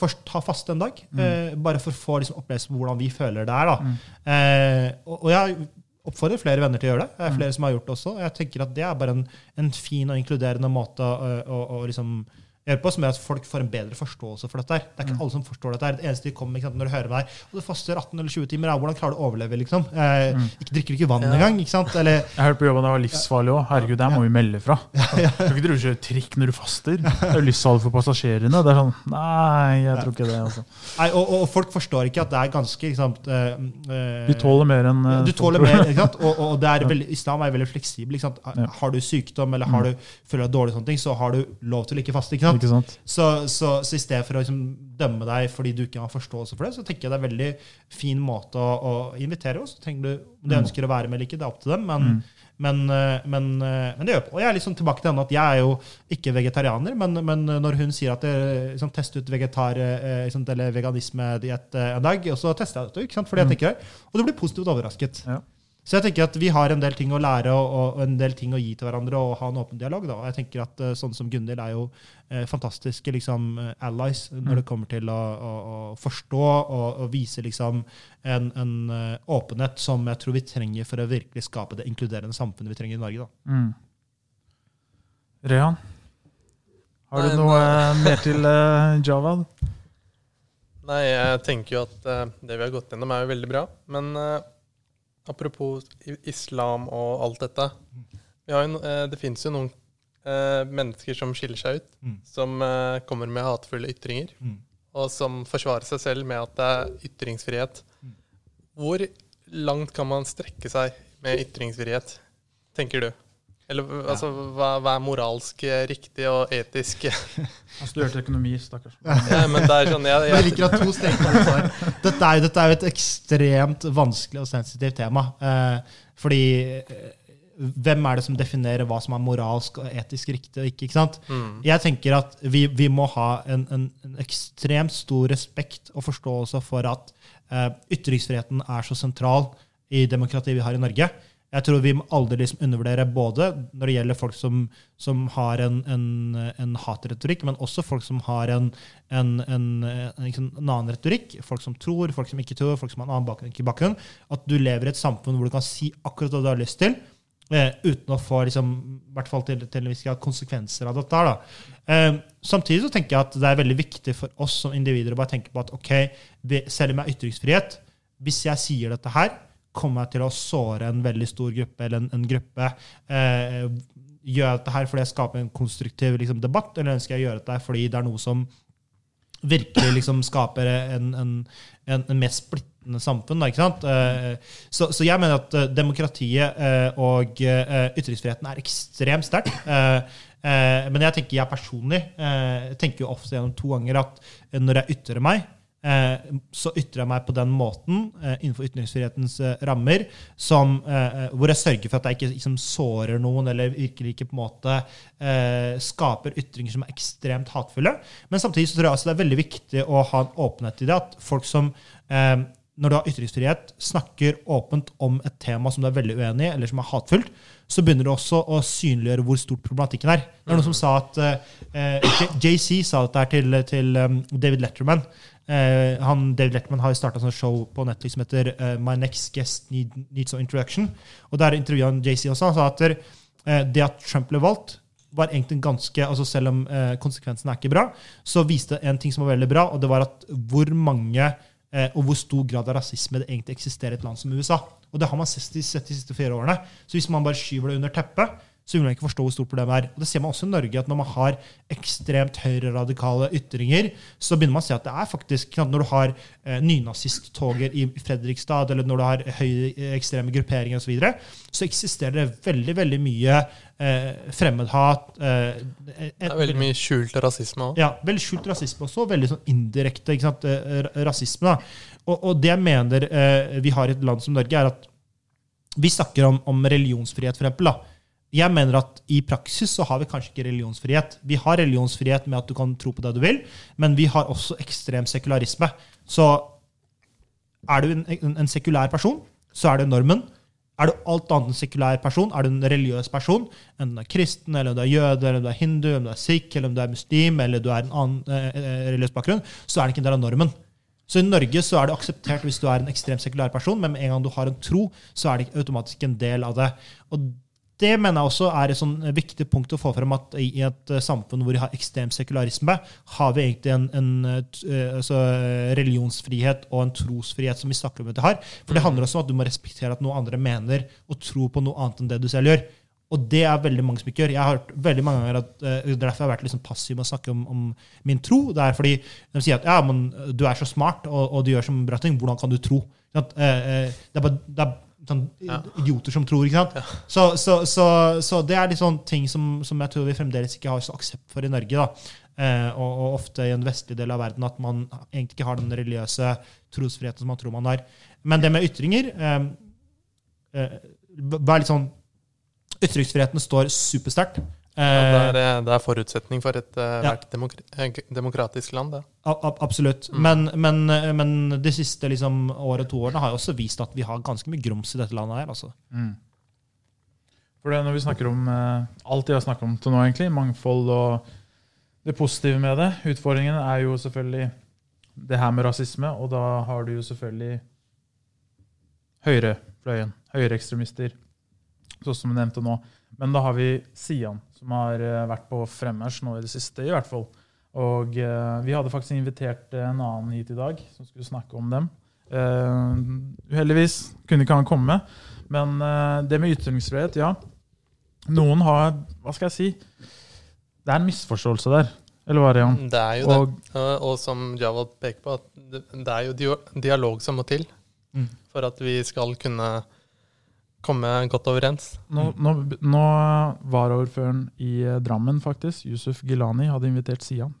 først ta faste en dag, Mm. eh, bare for å få liksom, opplevelse på hvordan vi føler det er. Mm. Eh, og, og jeg oppfordrer flere venner til å gjøre det. Det er Mm. flere som har gjort det også. Jeg tenker at det er bare en, en fin og inkluderende måte å, å, å liksom gjøre oss som gjør at folk får en bedre forståelse for dette. her. Det er ikke Mm. alle som forstår dette. her. Det eneste de kommer ikke sant, når du hører meg, og du faster 18 eller 20 timer, ja, hvordan klarer du å overleve? liksom? Eh, Mm. ikke drikker du ikke vann Ja. engang? ikke sant? Eller, Jeg hørte på jobben det var livsfarlig òg. Herregud, det her må vi melde fra. Kan ikke dere kjøre trikk når du faster? Det er jo livsfarlig for passasjerene. Det er sånn, Nei, jeg tror ikke det. altså. nei, og, og folk forstår ikke at det er ganske ikke sant, eh, Du tåler mer enn eh, Du tåler mer, ikke sant? Og, og det er veldig, islam er veldig fleksibel. ikke sant? Har du sykdom eller har Mm. du, føler deg dårlig, sånne ting, så har du lov til å ikke faste. ikke sant? Ikke sant? Så, så, så i stedet for å liksom dømme deg fordi du ikke har forståelse for det, så tenker jeg det er en veldig fin måte å, å invitere oss. Trenger du, om de Mm. ønsker å være med eller ikke, det er opp til dem. Men, Mm. men, eh, men, eh, men det gjør Og jeg er sånn tilbake til henne at jeg er jo ikke vegetarianer, men, men når hun sier at jeg liksom, test ut vegetar, eh, liksom, eller veganisme-diett eh, en dag, og så tester jeg det. ut. Fordi jeg Mm. tenker det. Og du blir positivt overrasket. Ja. Så jeg tenker at vi har en del ting å lære og, og en del ting å gi til hverandre og ha en åpen dialog. Da. Jeg tenker at Sånne sånn som Gunhild er jo eh, fantastiske liksom, eh, allies når Mm. det kommer til å, å, å forstå og, og vise liksom, en, en eh, åpenhet som jeg tror vi trenger for å virkelig skape det inkluderende samfunnet vi trenger i Norge. Da. Mm. Rehan, har Nei, du noe eh, mer til eh, Javad? Nei, jeg tenker jo at eh, det vi har gått gjennom, er jo veldig bra. Men eh, apropos islam og alt dette vi har jo, eh, Det fins jo noen eh, mennesker som skiller seg ut, Mm. som eh, kommer med hatefulle ytringer, Mm. og som forsvarer seg selv med at det er ytringsfrihet. Mm. Hvor langt kan man strekke seg med ytringsfrihet, tenker du? Eller altså, hva, hva er moralsk eh, riktig og etisk? Han studerte økonomi, stakkars. ja, men det er sånn, jeg, Jeg jeg, liker at to streker under svar. Dette er, dette er jo et ekstremt vanskelig og sensitivt tema. Eh, fordi eh, hvem er det som definerer hva som er moralsk og etisk riktig og ikke? ikke sant? mm, Jeg tenker at vi, vi må ha en, en, en ekstremt stor respekt og forståelse for at eh, ytringsfriheten er så sentral i demokratiet vi har i Norge. Jeg tror vi må aldri liksom undervurdere både når det gjelder folk som, som har en, en, en hatretorikk, men også folk som har en, en, en, en, en annen retorikk. Folk som tror, folk som ikke tror, folk som har en annen bakgrunn. ikke bakgrunn. At du lever i et samfunn hvor du kan si akkurat hva du har lyst til, eh, uten å få liksom, hvert fall til, til vi konsekvenser av dette. Da. Eh, samtidig så tenker jeg at det er veldig viktig for oss som individer å bare tenke på at ok, selv om jeg har ytringsfrihet, hvis jeg sier dette her, kommer jeg til å såre en veldig stor gruppe eller en, en gruppe. Eh, gjør jeg dette her fordi jeg skaper en konstruktiv liksom, debatt, eller ønsker jeg å gjøre dette her fordi det er noe som virkelig liksom skaper en, en, en, en mer splittende samfunn. Da, ikke sant? Eh, så, så jeg mener at eh, demokratiet eh, og eh, ytringsfriheten er ekstremt sterkt. Eh, men jeg tenker jeg personlig tenker jo ofte gjennom to ganger at når jeg ytrer meg, så ytrer jeg meg på den måten eh, innenfor ytringsfrihetens eh, rammer som, eh, hvor jeg sørger for at jeg ikke liksom, sårer noen eller virkelig ikke på en måte eh, skaper ytringer som er ekstremt hatefulle. Men samtidig så tror jeg altså det er veldig viktig å ha en åpenhet i det. At folk som eh, når du har ytringsfrihet, snakker åpent om et tema som du er veldig uenig i, eller som er hatefullt, så begynner du også å synliggjøre hvor stort problematikken er. Det er noen som sa at eh, JC sa dette her til, til um, David Letterman. Eh, han, David Letterman har starta et show på Netflix som heter uh, My Next Guest Need, Needs an Introduction. Og Der intervjua han JC også. Han sa at eh, det at Trump ble valgt, var egentlig ganske, altså Selv om eh, konsekvensen er ikke bra, så viste en ting som var veldig bra, og det var at hvor mange og hvor stor grad av rasisme det egentlig eksisterer i et land som USA. Og det har man sett de siste fire årene. Så hvis man bare skyver det under teppet, så vil man ikke forstå hvor stort problemet er. Og det ser man også i Norge, at når man har ekstremt høyreradikale ytringer, så begynner man å se at det er faktisk Når du har eh, nynazisttoger i Fredrikstad, eller når du har høyreekstreme grupperinger osv., så, videre, så eksisterer det veldig veldig mye eh, fremmedhat. Eh, det er veldig mye skjult rasisme òg. ja, veldig skjult rasisme også, veldig sånn indirekte sant, eh, rasisme. Og, og det jeg mener eh, vi har i et land som Norge, er at vi snakker om, om religionsfrihet, for eksempel. Da. Jeg mener at i praksis så har vi kanskje ikke religionsfrihet. Vi har religionsfrihet med at du kan tro på det du vil, men vi har også ekstrem sekularisme. Så er du en, en, en sekulær person, så er det normen. Er du alt annet enn sekulær person, er du en religiøs person, enten du er kristen, eller du er jøde, eller du er hindu, eller du er sikh, eller du er muslim, eller du er en annen eh, eh, religiøs bakgrunn, så er det ikke en del av normen. Så i Norge så er det akseptert hvis du er en ekstremt sekulær person, men med en gang du har en tro, så er det automatisk en del av det. Og det mener jeg også er et sånn viktig punkt å få frem at i et eh, samfunn hvor vi har ekstrem sekularisme, har vi egentlig en, en eh, altså religionsfrihet og en trosfrihet som vi snakker om at vi har. For det handler også om at du må respektere at noe andre mener, og tro på noe annet enn det du selv gjør. Og det er veldig mange som ikke gjør. Jeg har hørt veldig mange ganger at uh, er derfor jeg har vært liksom passiv med å snakke om, om, min tro. Det er fordi de sier at ja, men du er så smart, og, og du gjør så bra ting. Hvordan kan du tro? At, uh, uh, det er bare det er sånn Ja. idioter som tror. ikke sant? Så, så, så, så det er litt sånn ting som, som jeg tror vi fremdeles ikke har så aksept for i Norge. da. Eh, og, og ofte i en vestlig del av verden at man egentlig ikke har den religiøse trosfriheten som man tror man har. Men det med ytringer eh, eh, Vær litt sånn Ytringsfriheten står supersterkt. Ja, det, Eh, er, eh, det er forutsetning for et Ja. hvert demok eh, demokratisk land. Det. absolutt. Mm. Men, men, men de siste liksom, året, to årene har jo også vist at vi har ganske mye grums i dette landet her. altså. Mm. For det, når vi snakker om alt de har snakket om til nå, egentlig, mangfold og det positive med det Utfordringen er jo selvfølgelig det her med rasisme, og da har du jo selvfølgelig høyrefløyen, høyreekstremister, sånn som vi nevnte nå. Men da har vi Sian, som har eh, vært på fremmarsj nå i det siste, i hvert fall. Og uh, vi hadde faktisk invitert eh, en annen hit i dag, som skulle snakke om dem. Eh, uheldigvis kunne ikke han komme. Men uh, det med ytringsfrihet, ja. Noen har Hva skal jeg si? Det er en misforståelse der. Eller hva Rian? det, Jan? Det er jo det. Og, Og, og som Javad peker på, at det, det er jo dialog som må til Mm. for at vi skal kunne komme godt overens. nå, nå, nå Varaordføreren i eh, Drammen, faktisk, Yusuf Gilani, hadde invitert Sian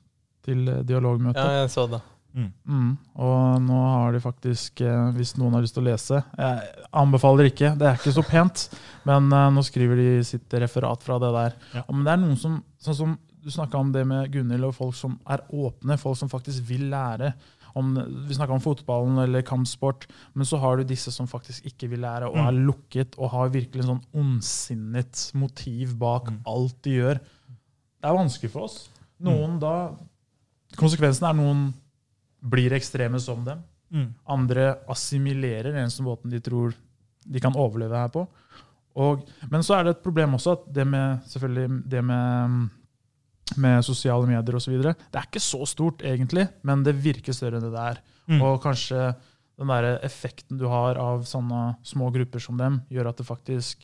til eh, dialogmøte. Ja, jeg så det. Mm. Og nå har de faktisk, eh, hvis noen har lyst til å lese Jeg anbefaler ikke, det er ikke så pent, men nå skriver de sitt referat fra det der. Ja. Men det er noen som Sånn som du snakka om det med Gunhild, og folk som er åpne, folk som faktisk vil lære. Om, vi snakka om fotballen eller kampsport, men så har du disse som faktisk ikke vil lære, og er lukket og har virkelig en sånn ondsinnet motiv bak Mm. alt de gjør. Det er vanskelig for oss. Noen da Konsekvensen er noen blir ekstreme som dem. Mm. Andre assimilerer den eneste måten de tror de kan overleve her på. Og, men så er det et problem også at det med, selvfølgelig, det med, med sosiale medier osv. Det er ikke så stort, egentlig, men det virker større enn det det er. Mm. Og kanskje den der effekten du har av sånne små grupper som dem, gjør at det faktisk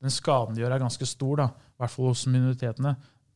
den skaden de gjør, er ganske stor. da, I hvert fall hos minoritetene.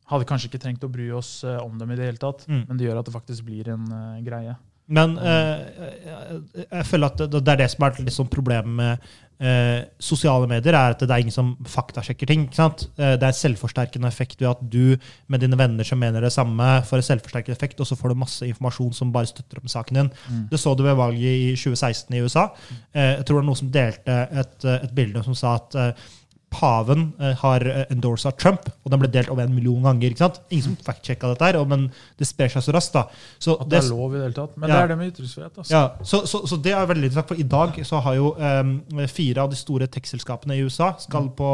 Hadde kanskje ikke trengt å bry oss eh, om dem i det hele tatt, Mm. men det gjør at det faktisk blir en uh, greie. Men eh, jeg, jeg føler at det, det er det som er sånn problemet med eh, sosiale medier, er at det er ingen som faktasjekker ting. ikke sant? Eh, det er selvforsterkende effekt ved at du med dine venner som mener det samme, får en selvforsterkende effekt, og så får du masse informasjon som bare støtter opp med saken din. Mm. Det så du ved valget i 2016 i USA. Eh, jeg tror det var noen som delte et, eh, et bilde som sa at eh, paven eh, har endorsa Trump, og den ble delt over en million ganger. ikke sant? Ingen som fact-sjekka dette, her, men det sprer seg så raskt. da. Så At det er lov i det hele tatt. Men Ja. det er det med ytringsfrihet. Altså. ja, så, så, så det er veldig interessant, for i dag så har jo um, fire av de store tech-selskapene i USA skal på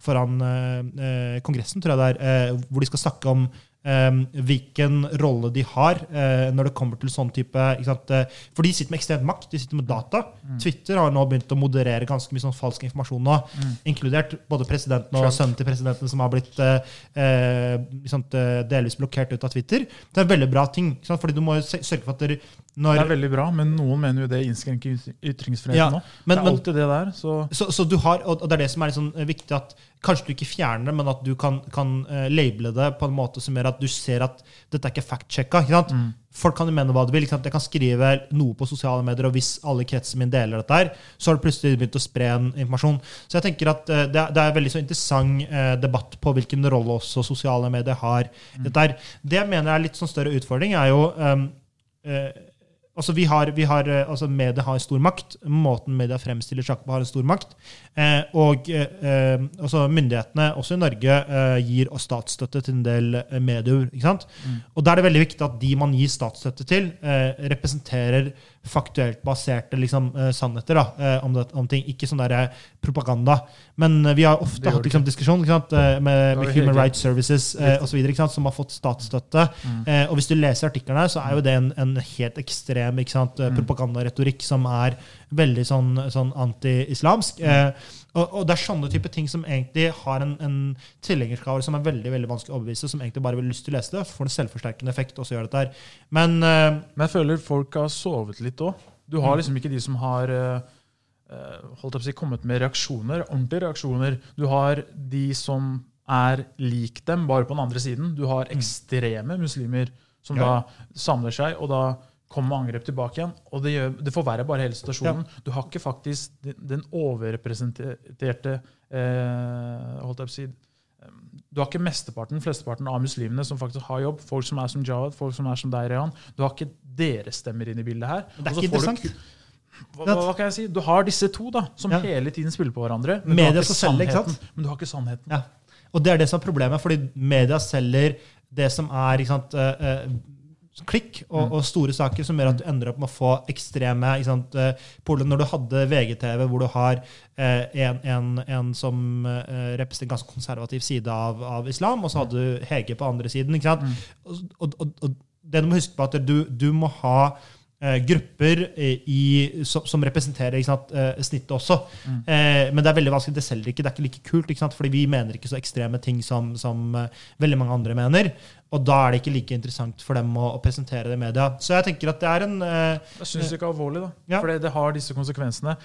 foran uh, eh, Kongressen, tror jeg det er, uh, hvor de skal snakke om hvilken rolle de har eh, når det kommer til sånn type eh, For de sitter med ekstremt makt, de sitter med data. Twitter har nå begynt å moderere ganske mye sånn falsk informasjon nå, inkludert både presidenten og Trump. sønnen til presidenten, som har blitt eh, eh, sant, delvis blokkert ut av Twitter. Det er en veldig bra ting, sant? fordi du må sørge for at når Det er veldig bra, men noen mener jo det innskrenker yt- ytringsfriheten Ja, nå. men- det er alltid det der. Så Så, så du har, og det er det som er sånn viktig, at kanskje du ikke fjerner det, men at du kan, kan eh, labele det på en måte som gjør at du ser at dette er ikke fact-sjekka. Mm. Folk kan jo mene hva de vil. Jeg kan skrive noe på sosiale medier, og hvis alle kretsen min deler dette, her, så har det plutselig begynt å spre en informasjon. Så jeg tenker at eh, det, er, det er en veldig så interessant debatt på hvilken rolle også sosiale medier har. Mm. Dette her. Det jeg mener er litt sånn større utfordring, er jo um, eh, Altså, vi har, vi har, eh, altså Media har stor makt. Måten media fremstiller sjakk på, har en stor makt. Eh, og eh, altså myndighetene, også i Norge, eh, gir statsstøtte til en del eh, medier. ikke sant? Mm. Og da er det veldig viktig at de man gir statsstøtte til, eh, representerer faktuelt baserte liksom, sannheter da, om, det, om, ting. Ikke sånn der propaganda. Men vi har ofte hatt liksom, diskusjon med, med, Human Rights Services eh, osv., som har fått statsstøtte. Mm. og hvis du leser artiklene, så er jo det en, en helt ekstrem sant, mm. propagandaretorikk som er veldig sånn, sånn anti-islamsk. Mm. Og, og, det er sånne type ting som egentlig har en, en tilhengerskare som er veldig veldig vanskelig å overbevise, som egentlig bare vil lyst til å lese det. Får en selvforsterkende effekt også gjør dette her. Men, uh, Men jeg føler folk har sovet litt òg. Du har mm. liksom ikke de som har uh, å si, kommet med reaksjoner, ordentlige reaksjoner. Du har de som er lik dem, bare på den andre siden. Du har mm. ekstreme muslimer som ja. da samler seg, og da kommer med angrep tilbake igjen. Og det, gjør, det forverrer bare hele situasjonen. Ja. Du har ikke faktisk den, overrepresenterte eh, holdt jeg på å si, eh, Du har ikke mesteparten, flesteparten av muslimene som faktisk har jobb. Folk som er som Jawad, folk som er som deg, Rehan. Du har ikke deres stemmer inn i bildet her. Det er ikke interessant. Hva, hva, kan jeg si? Du har disse to da, som ja. hele tiden spiller på hverandre. Men media du, har sant? men du har ikke sannheten. Ja. Og det er det som er problemet, fordi media selger det som er ikke sant, uh, uh, klikk og, mm. og, store saker som gjør at du ender opp med å få ekstreme sant, uh, Når du hadde VGTV, hvor du har eh, en, en, en, som eh, representerer en ganske konservativ side av, av, islam, og så hadde du Hege på andre siden. Mm. Og, og, og, det du må huske på, at du, du må ha Eh, grupper i, som, som, representerer sant, eh, snittet også. Mm. Eh, men det er veldig vanskelig. Det selger ikke. Det er ikke like kult. Ikke sant? fordi vi mener ikke så ekstreme ting som, som veldig mange andre mener. Og da er det ikke like interessant for dem å, å presentere det i media. Så jeg tenker at det er en Jeg syns ikke alvorlig, da. Ja. Fordi det har disse konsekvensene.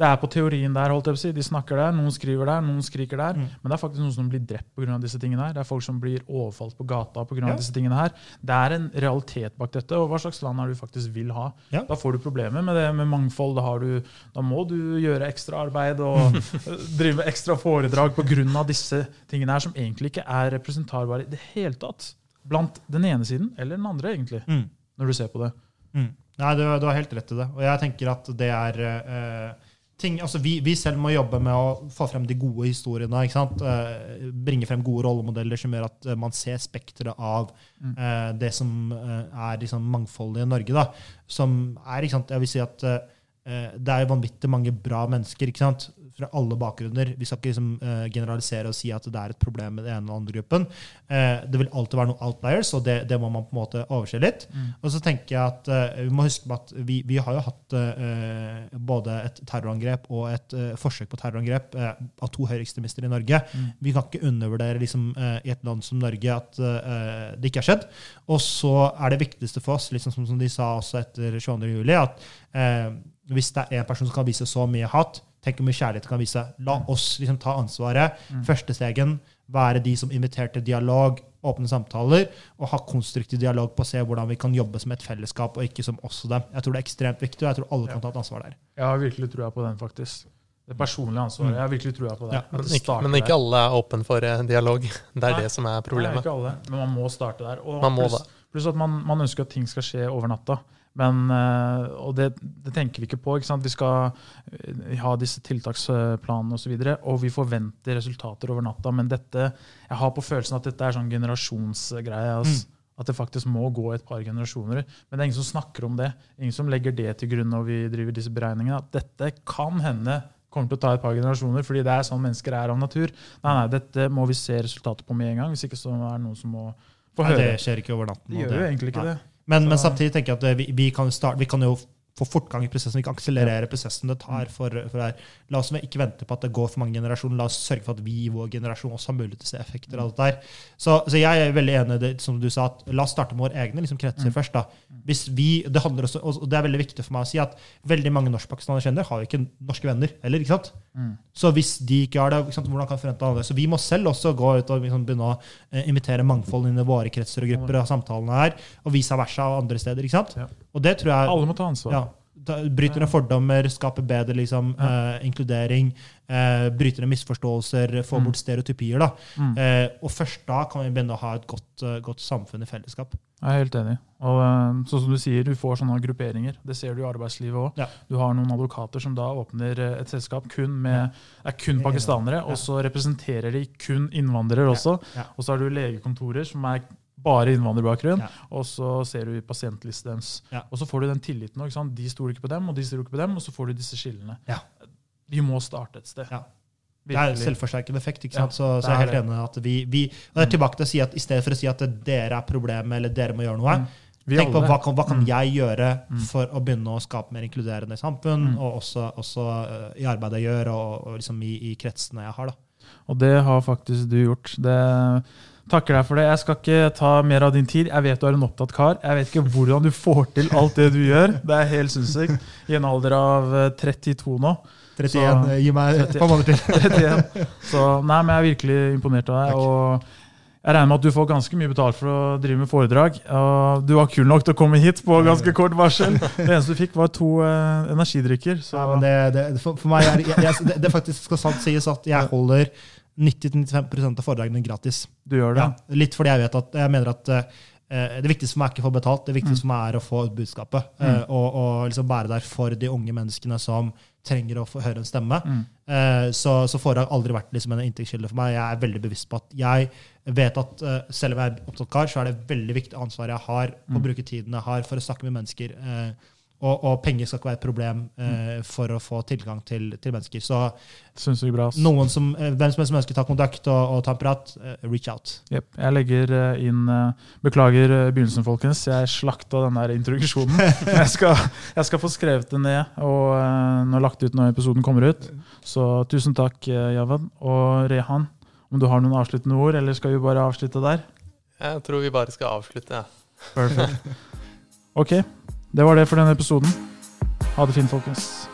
Det er på teorien der. holdt jeg på å si. De snakker der, noen skriver der, noen skriker der. Mm. Men det er faktisk noen som blir drept pga. disse tingene her. Det er folk som blir overfalt på gata pga. Ja. disse tingene her. Det er en realitet bak dette. Og hva slags land er det du faktisk vil ha? Ja. Da får du problemer med det med mangfold. Da, du, da må du gjøre ekstra arbeid og drive med ekstra foredrag pga. disse tingene her, som egentlig ikke er representarbare i det hele tatt. Blant den ene siden eller den andre, egentlig. Mm. Når du ser på det. Mm. Nei, du, du, har helt rett i det. Og jeg tenker at det er uh, ting, altså vi, vi, selv må jobbe med å få frem de gode historiene. ikke sant? Eh, bringe frem gode rollemodeller som gjør at eh, man ser spekteret av mm. eh, det som er liksom, mangfoldet i Norge. da, Som er ikke sant, Jeg vil si at eh, det er vanvittig mange bra mennesker. ikke sant? Fra alle bakgrunner. Vi skal ikke liksom, uh, generalisere og si at det er et problem med den ene eller andre gruppen. Uh, det vil alltid være noen outliers, og det, det, må man på en måte overse litt. Mm. Og så tenker jeg at uh, Vi må huske på at vi, vi har jo hatt både et terrorangrep og et forsøk på terrorangrep av to høyreekstremister i Norge. Mm. Vi kan ikke undervurdere liksom, i et land som Norge at det ikke har skjedd. Og så er det viktigste for oss, liksom, som, som de sa også etter 22.07., at hvis det er en person som kan vise så mye hat, Tenk hvor mye kjærlighet kan vise. La mm. oss liksom ta ansvaret. Mm. Første stegen være de som inviterte dialog, åpne samtaler, og ha konstruktiv dialog på å se hvordan vi kan jobbe som et fellesskap, og ikke som oss og dem. Jeg tror det er ekstremt viktig, og jeg tror alle kan ta et ansvar der. Jeg har virkelig trua på den, faktisk. Det personlige ansvaret. Mm. Jeg har virkelig trua på det. Ja. Men, ikke, men, ikke, alle er åpne for eh, dialog. Det er Nei. det som er problemet. Nei, ikke alle, men man må starte der. Og pluss, pluss at man, man, ønsker at ting skal skje over natta. Men, eh, og det, det, tenker vi ikke på. Ikke vi skal eh, ha disse tiltaksplanene osv. Og, så og vi forventer resultater over natta. Men dette, jeg har på følelsen at dette er sånn generasjonsgreie. Altså, mm. At det faktisk må gå et par generasjoner. Men det er ingen som snakker om det. Ingen som legger det til grunn når vi driver disse beregningene. At dette kan hende kommer til å ta et par generasjoner, fordi det er sånn mennesker er av natur. Nei, nei, dette må vi se resultatet på med en gang. Hvis ikke så er det noen som må få høre. Nei, det skjer ikke over natten. Det gjør jo egentlig ikke nei. det. Men, men, samtidig tenker jeg at vi, vi, kan start, vi, kan jo få fortgang i prosessen. Vi kan akselerere prosessen det tar. For, for her. La oss ikke vente på at det går for mange generasjoner. La oss sørge for at vi i vår generasjon også har mulighet til å se effekter av dette. her. Så, så, jeg er veldig enig i det som du sa, at la oss starte med våre egne liksom, kretser mm. først. da. Hvis vi, det handler også, og det er veldig viktig for meg å si at veldig mange norskpakistanere kjenner har jo ikke norske venner heller. ikke sant? Mm. Så hvis de ikke har det, ikke sant, hvordan kan forvente andre? Så vi må selv også gå ut og liksom, begynne å eh, invitere mangfold inn i våre kretser og grupper av samtalene her, og vice versa og andre steder. ikke sant? Ja. Og det tror jeg... Alle må ta ansvar. Ja, Bryter ned fordommer, skaper bedre liksom, eh, inkludering. Eh, bryter ned misforståelser, får mm. bort stereotypier. Da. Eh, og først da kan vi begynne å ha et godt, uh, godt samfunn i fellesskap. Jeg er helt enig. Og sånn som du sier, du får sånne grupperinger. Det ser du i arbeidslivet òg. Ja. Du har noen advokater som da åpner et selskap kun med, er kun pakistanere, og så representerer de kun innvandrere også. Og så har du legekontorer som er bare innvandrerbakgrunn, Ja. og så ser du pasientlisten deres. Ja. Og så får du den tilliten. Ikke sant? De stoler ikke på dem, og de stoler ikke på dem, og så får du disse skillene. Ja. Vi må starte et sted. Ja. Det er selvforsterkende effekt. ikke Ja, sant? så, så jeg er helt enig at vi, vi og det er tilbake til å si at I stedet for å si at dere er problemet eller dere må gjøre noe, Mm. Tenk på hva kan, hva kan Mm. jeg gjøre Mm. for å begynne å skape mer inkluderende samfunn, Mm. og også, også eh, i arbeidet jeg gjør, og, og liksom i, i kretsene jeg har. da. Og det har faktisk du gjort. Det Takker deg for det. Jeg skal ikke ta mer av din tid. Jeg vet du er en opptatt kar. Jeg vet ikke hvordan du får til alt det du gjør. Det er helt sinnssykt. I en alder av eh, 32 nå. 31, Så- eh, gi meg et par måneder til. 31. Så nei, men jeg er virkelig imponert av deg. Takk. Og jeg regner med at du får ganske mye betalt for å drive med foredrag. Og du var kul nok til å komme hit på ganske kort varsel. Det eneste du fikk, var to eh, energidrikker. Så Ja, men det, det, for, for meg er, jeg, jeg, det, det faktisk skal sant sies at jeg holder 90-95 av foredragene gratis. du gjør det. Ja, litt fordi jeg vet at jeg mener at eh, det viktigste for meg er ikke å få betalt, det viktigste Mm. for meg er å få ut budskapet. eh, og, og liksom være der for de unge menneskene som trenger å få høre en stemme. Mm. Eh, så, så foredrag har aldri vært liksom en inntektskilde for meg. Jeg er veldig bevisst på at jeg vet at eh, selv om jeg er opptatt kar, så er det veldig viktig ansvar jeg har på å Mm. bruke tiden jeg har for å snakke med mennesker. Og, og penger skal ikke være et problem eh, for å få tilgang til, til mennesker. Så noen som, eh, hvem som helst som ønsker å ta kontakt og, og ta en prat, eh, reach out. Yep. Jeg legger eh, inn eh, Beklager begynnelsen, folkens. Jeg slakta den der introduksjonen. Jeg skal, jeg skal få skrevet det ned og uh, lagt ut når episoden kommer ut. Så tusen takk, Javan. Og Rehan, om du har noen avsluttende ord, eller skal vi bare avslutte der? Jeg tror vi bare skal avslutte. Ja. Perfect. Ok, det var det for denne episoden. Ha det fint, folkens.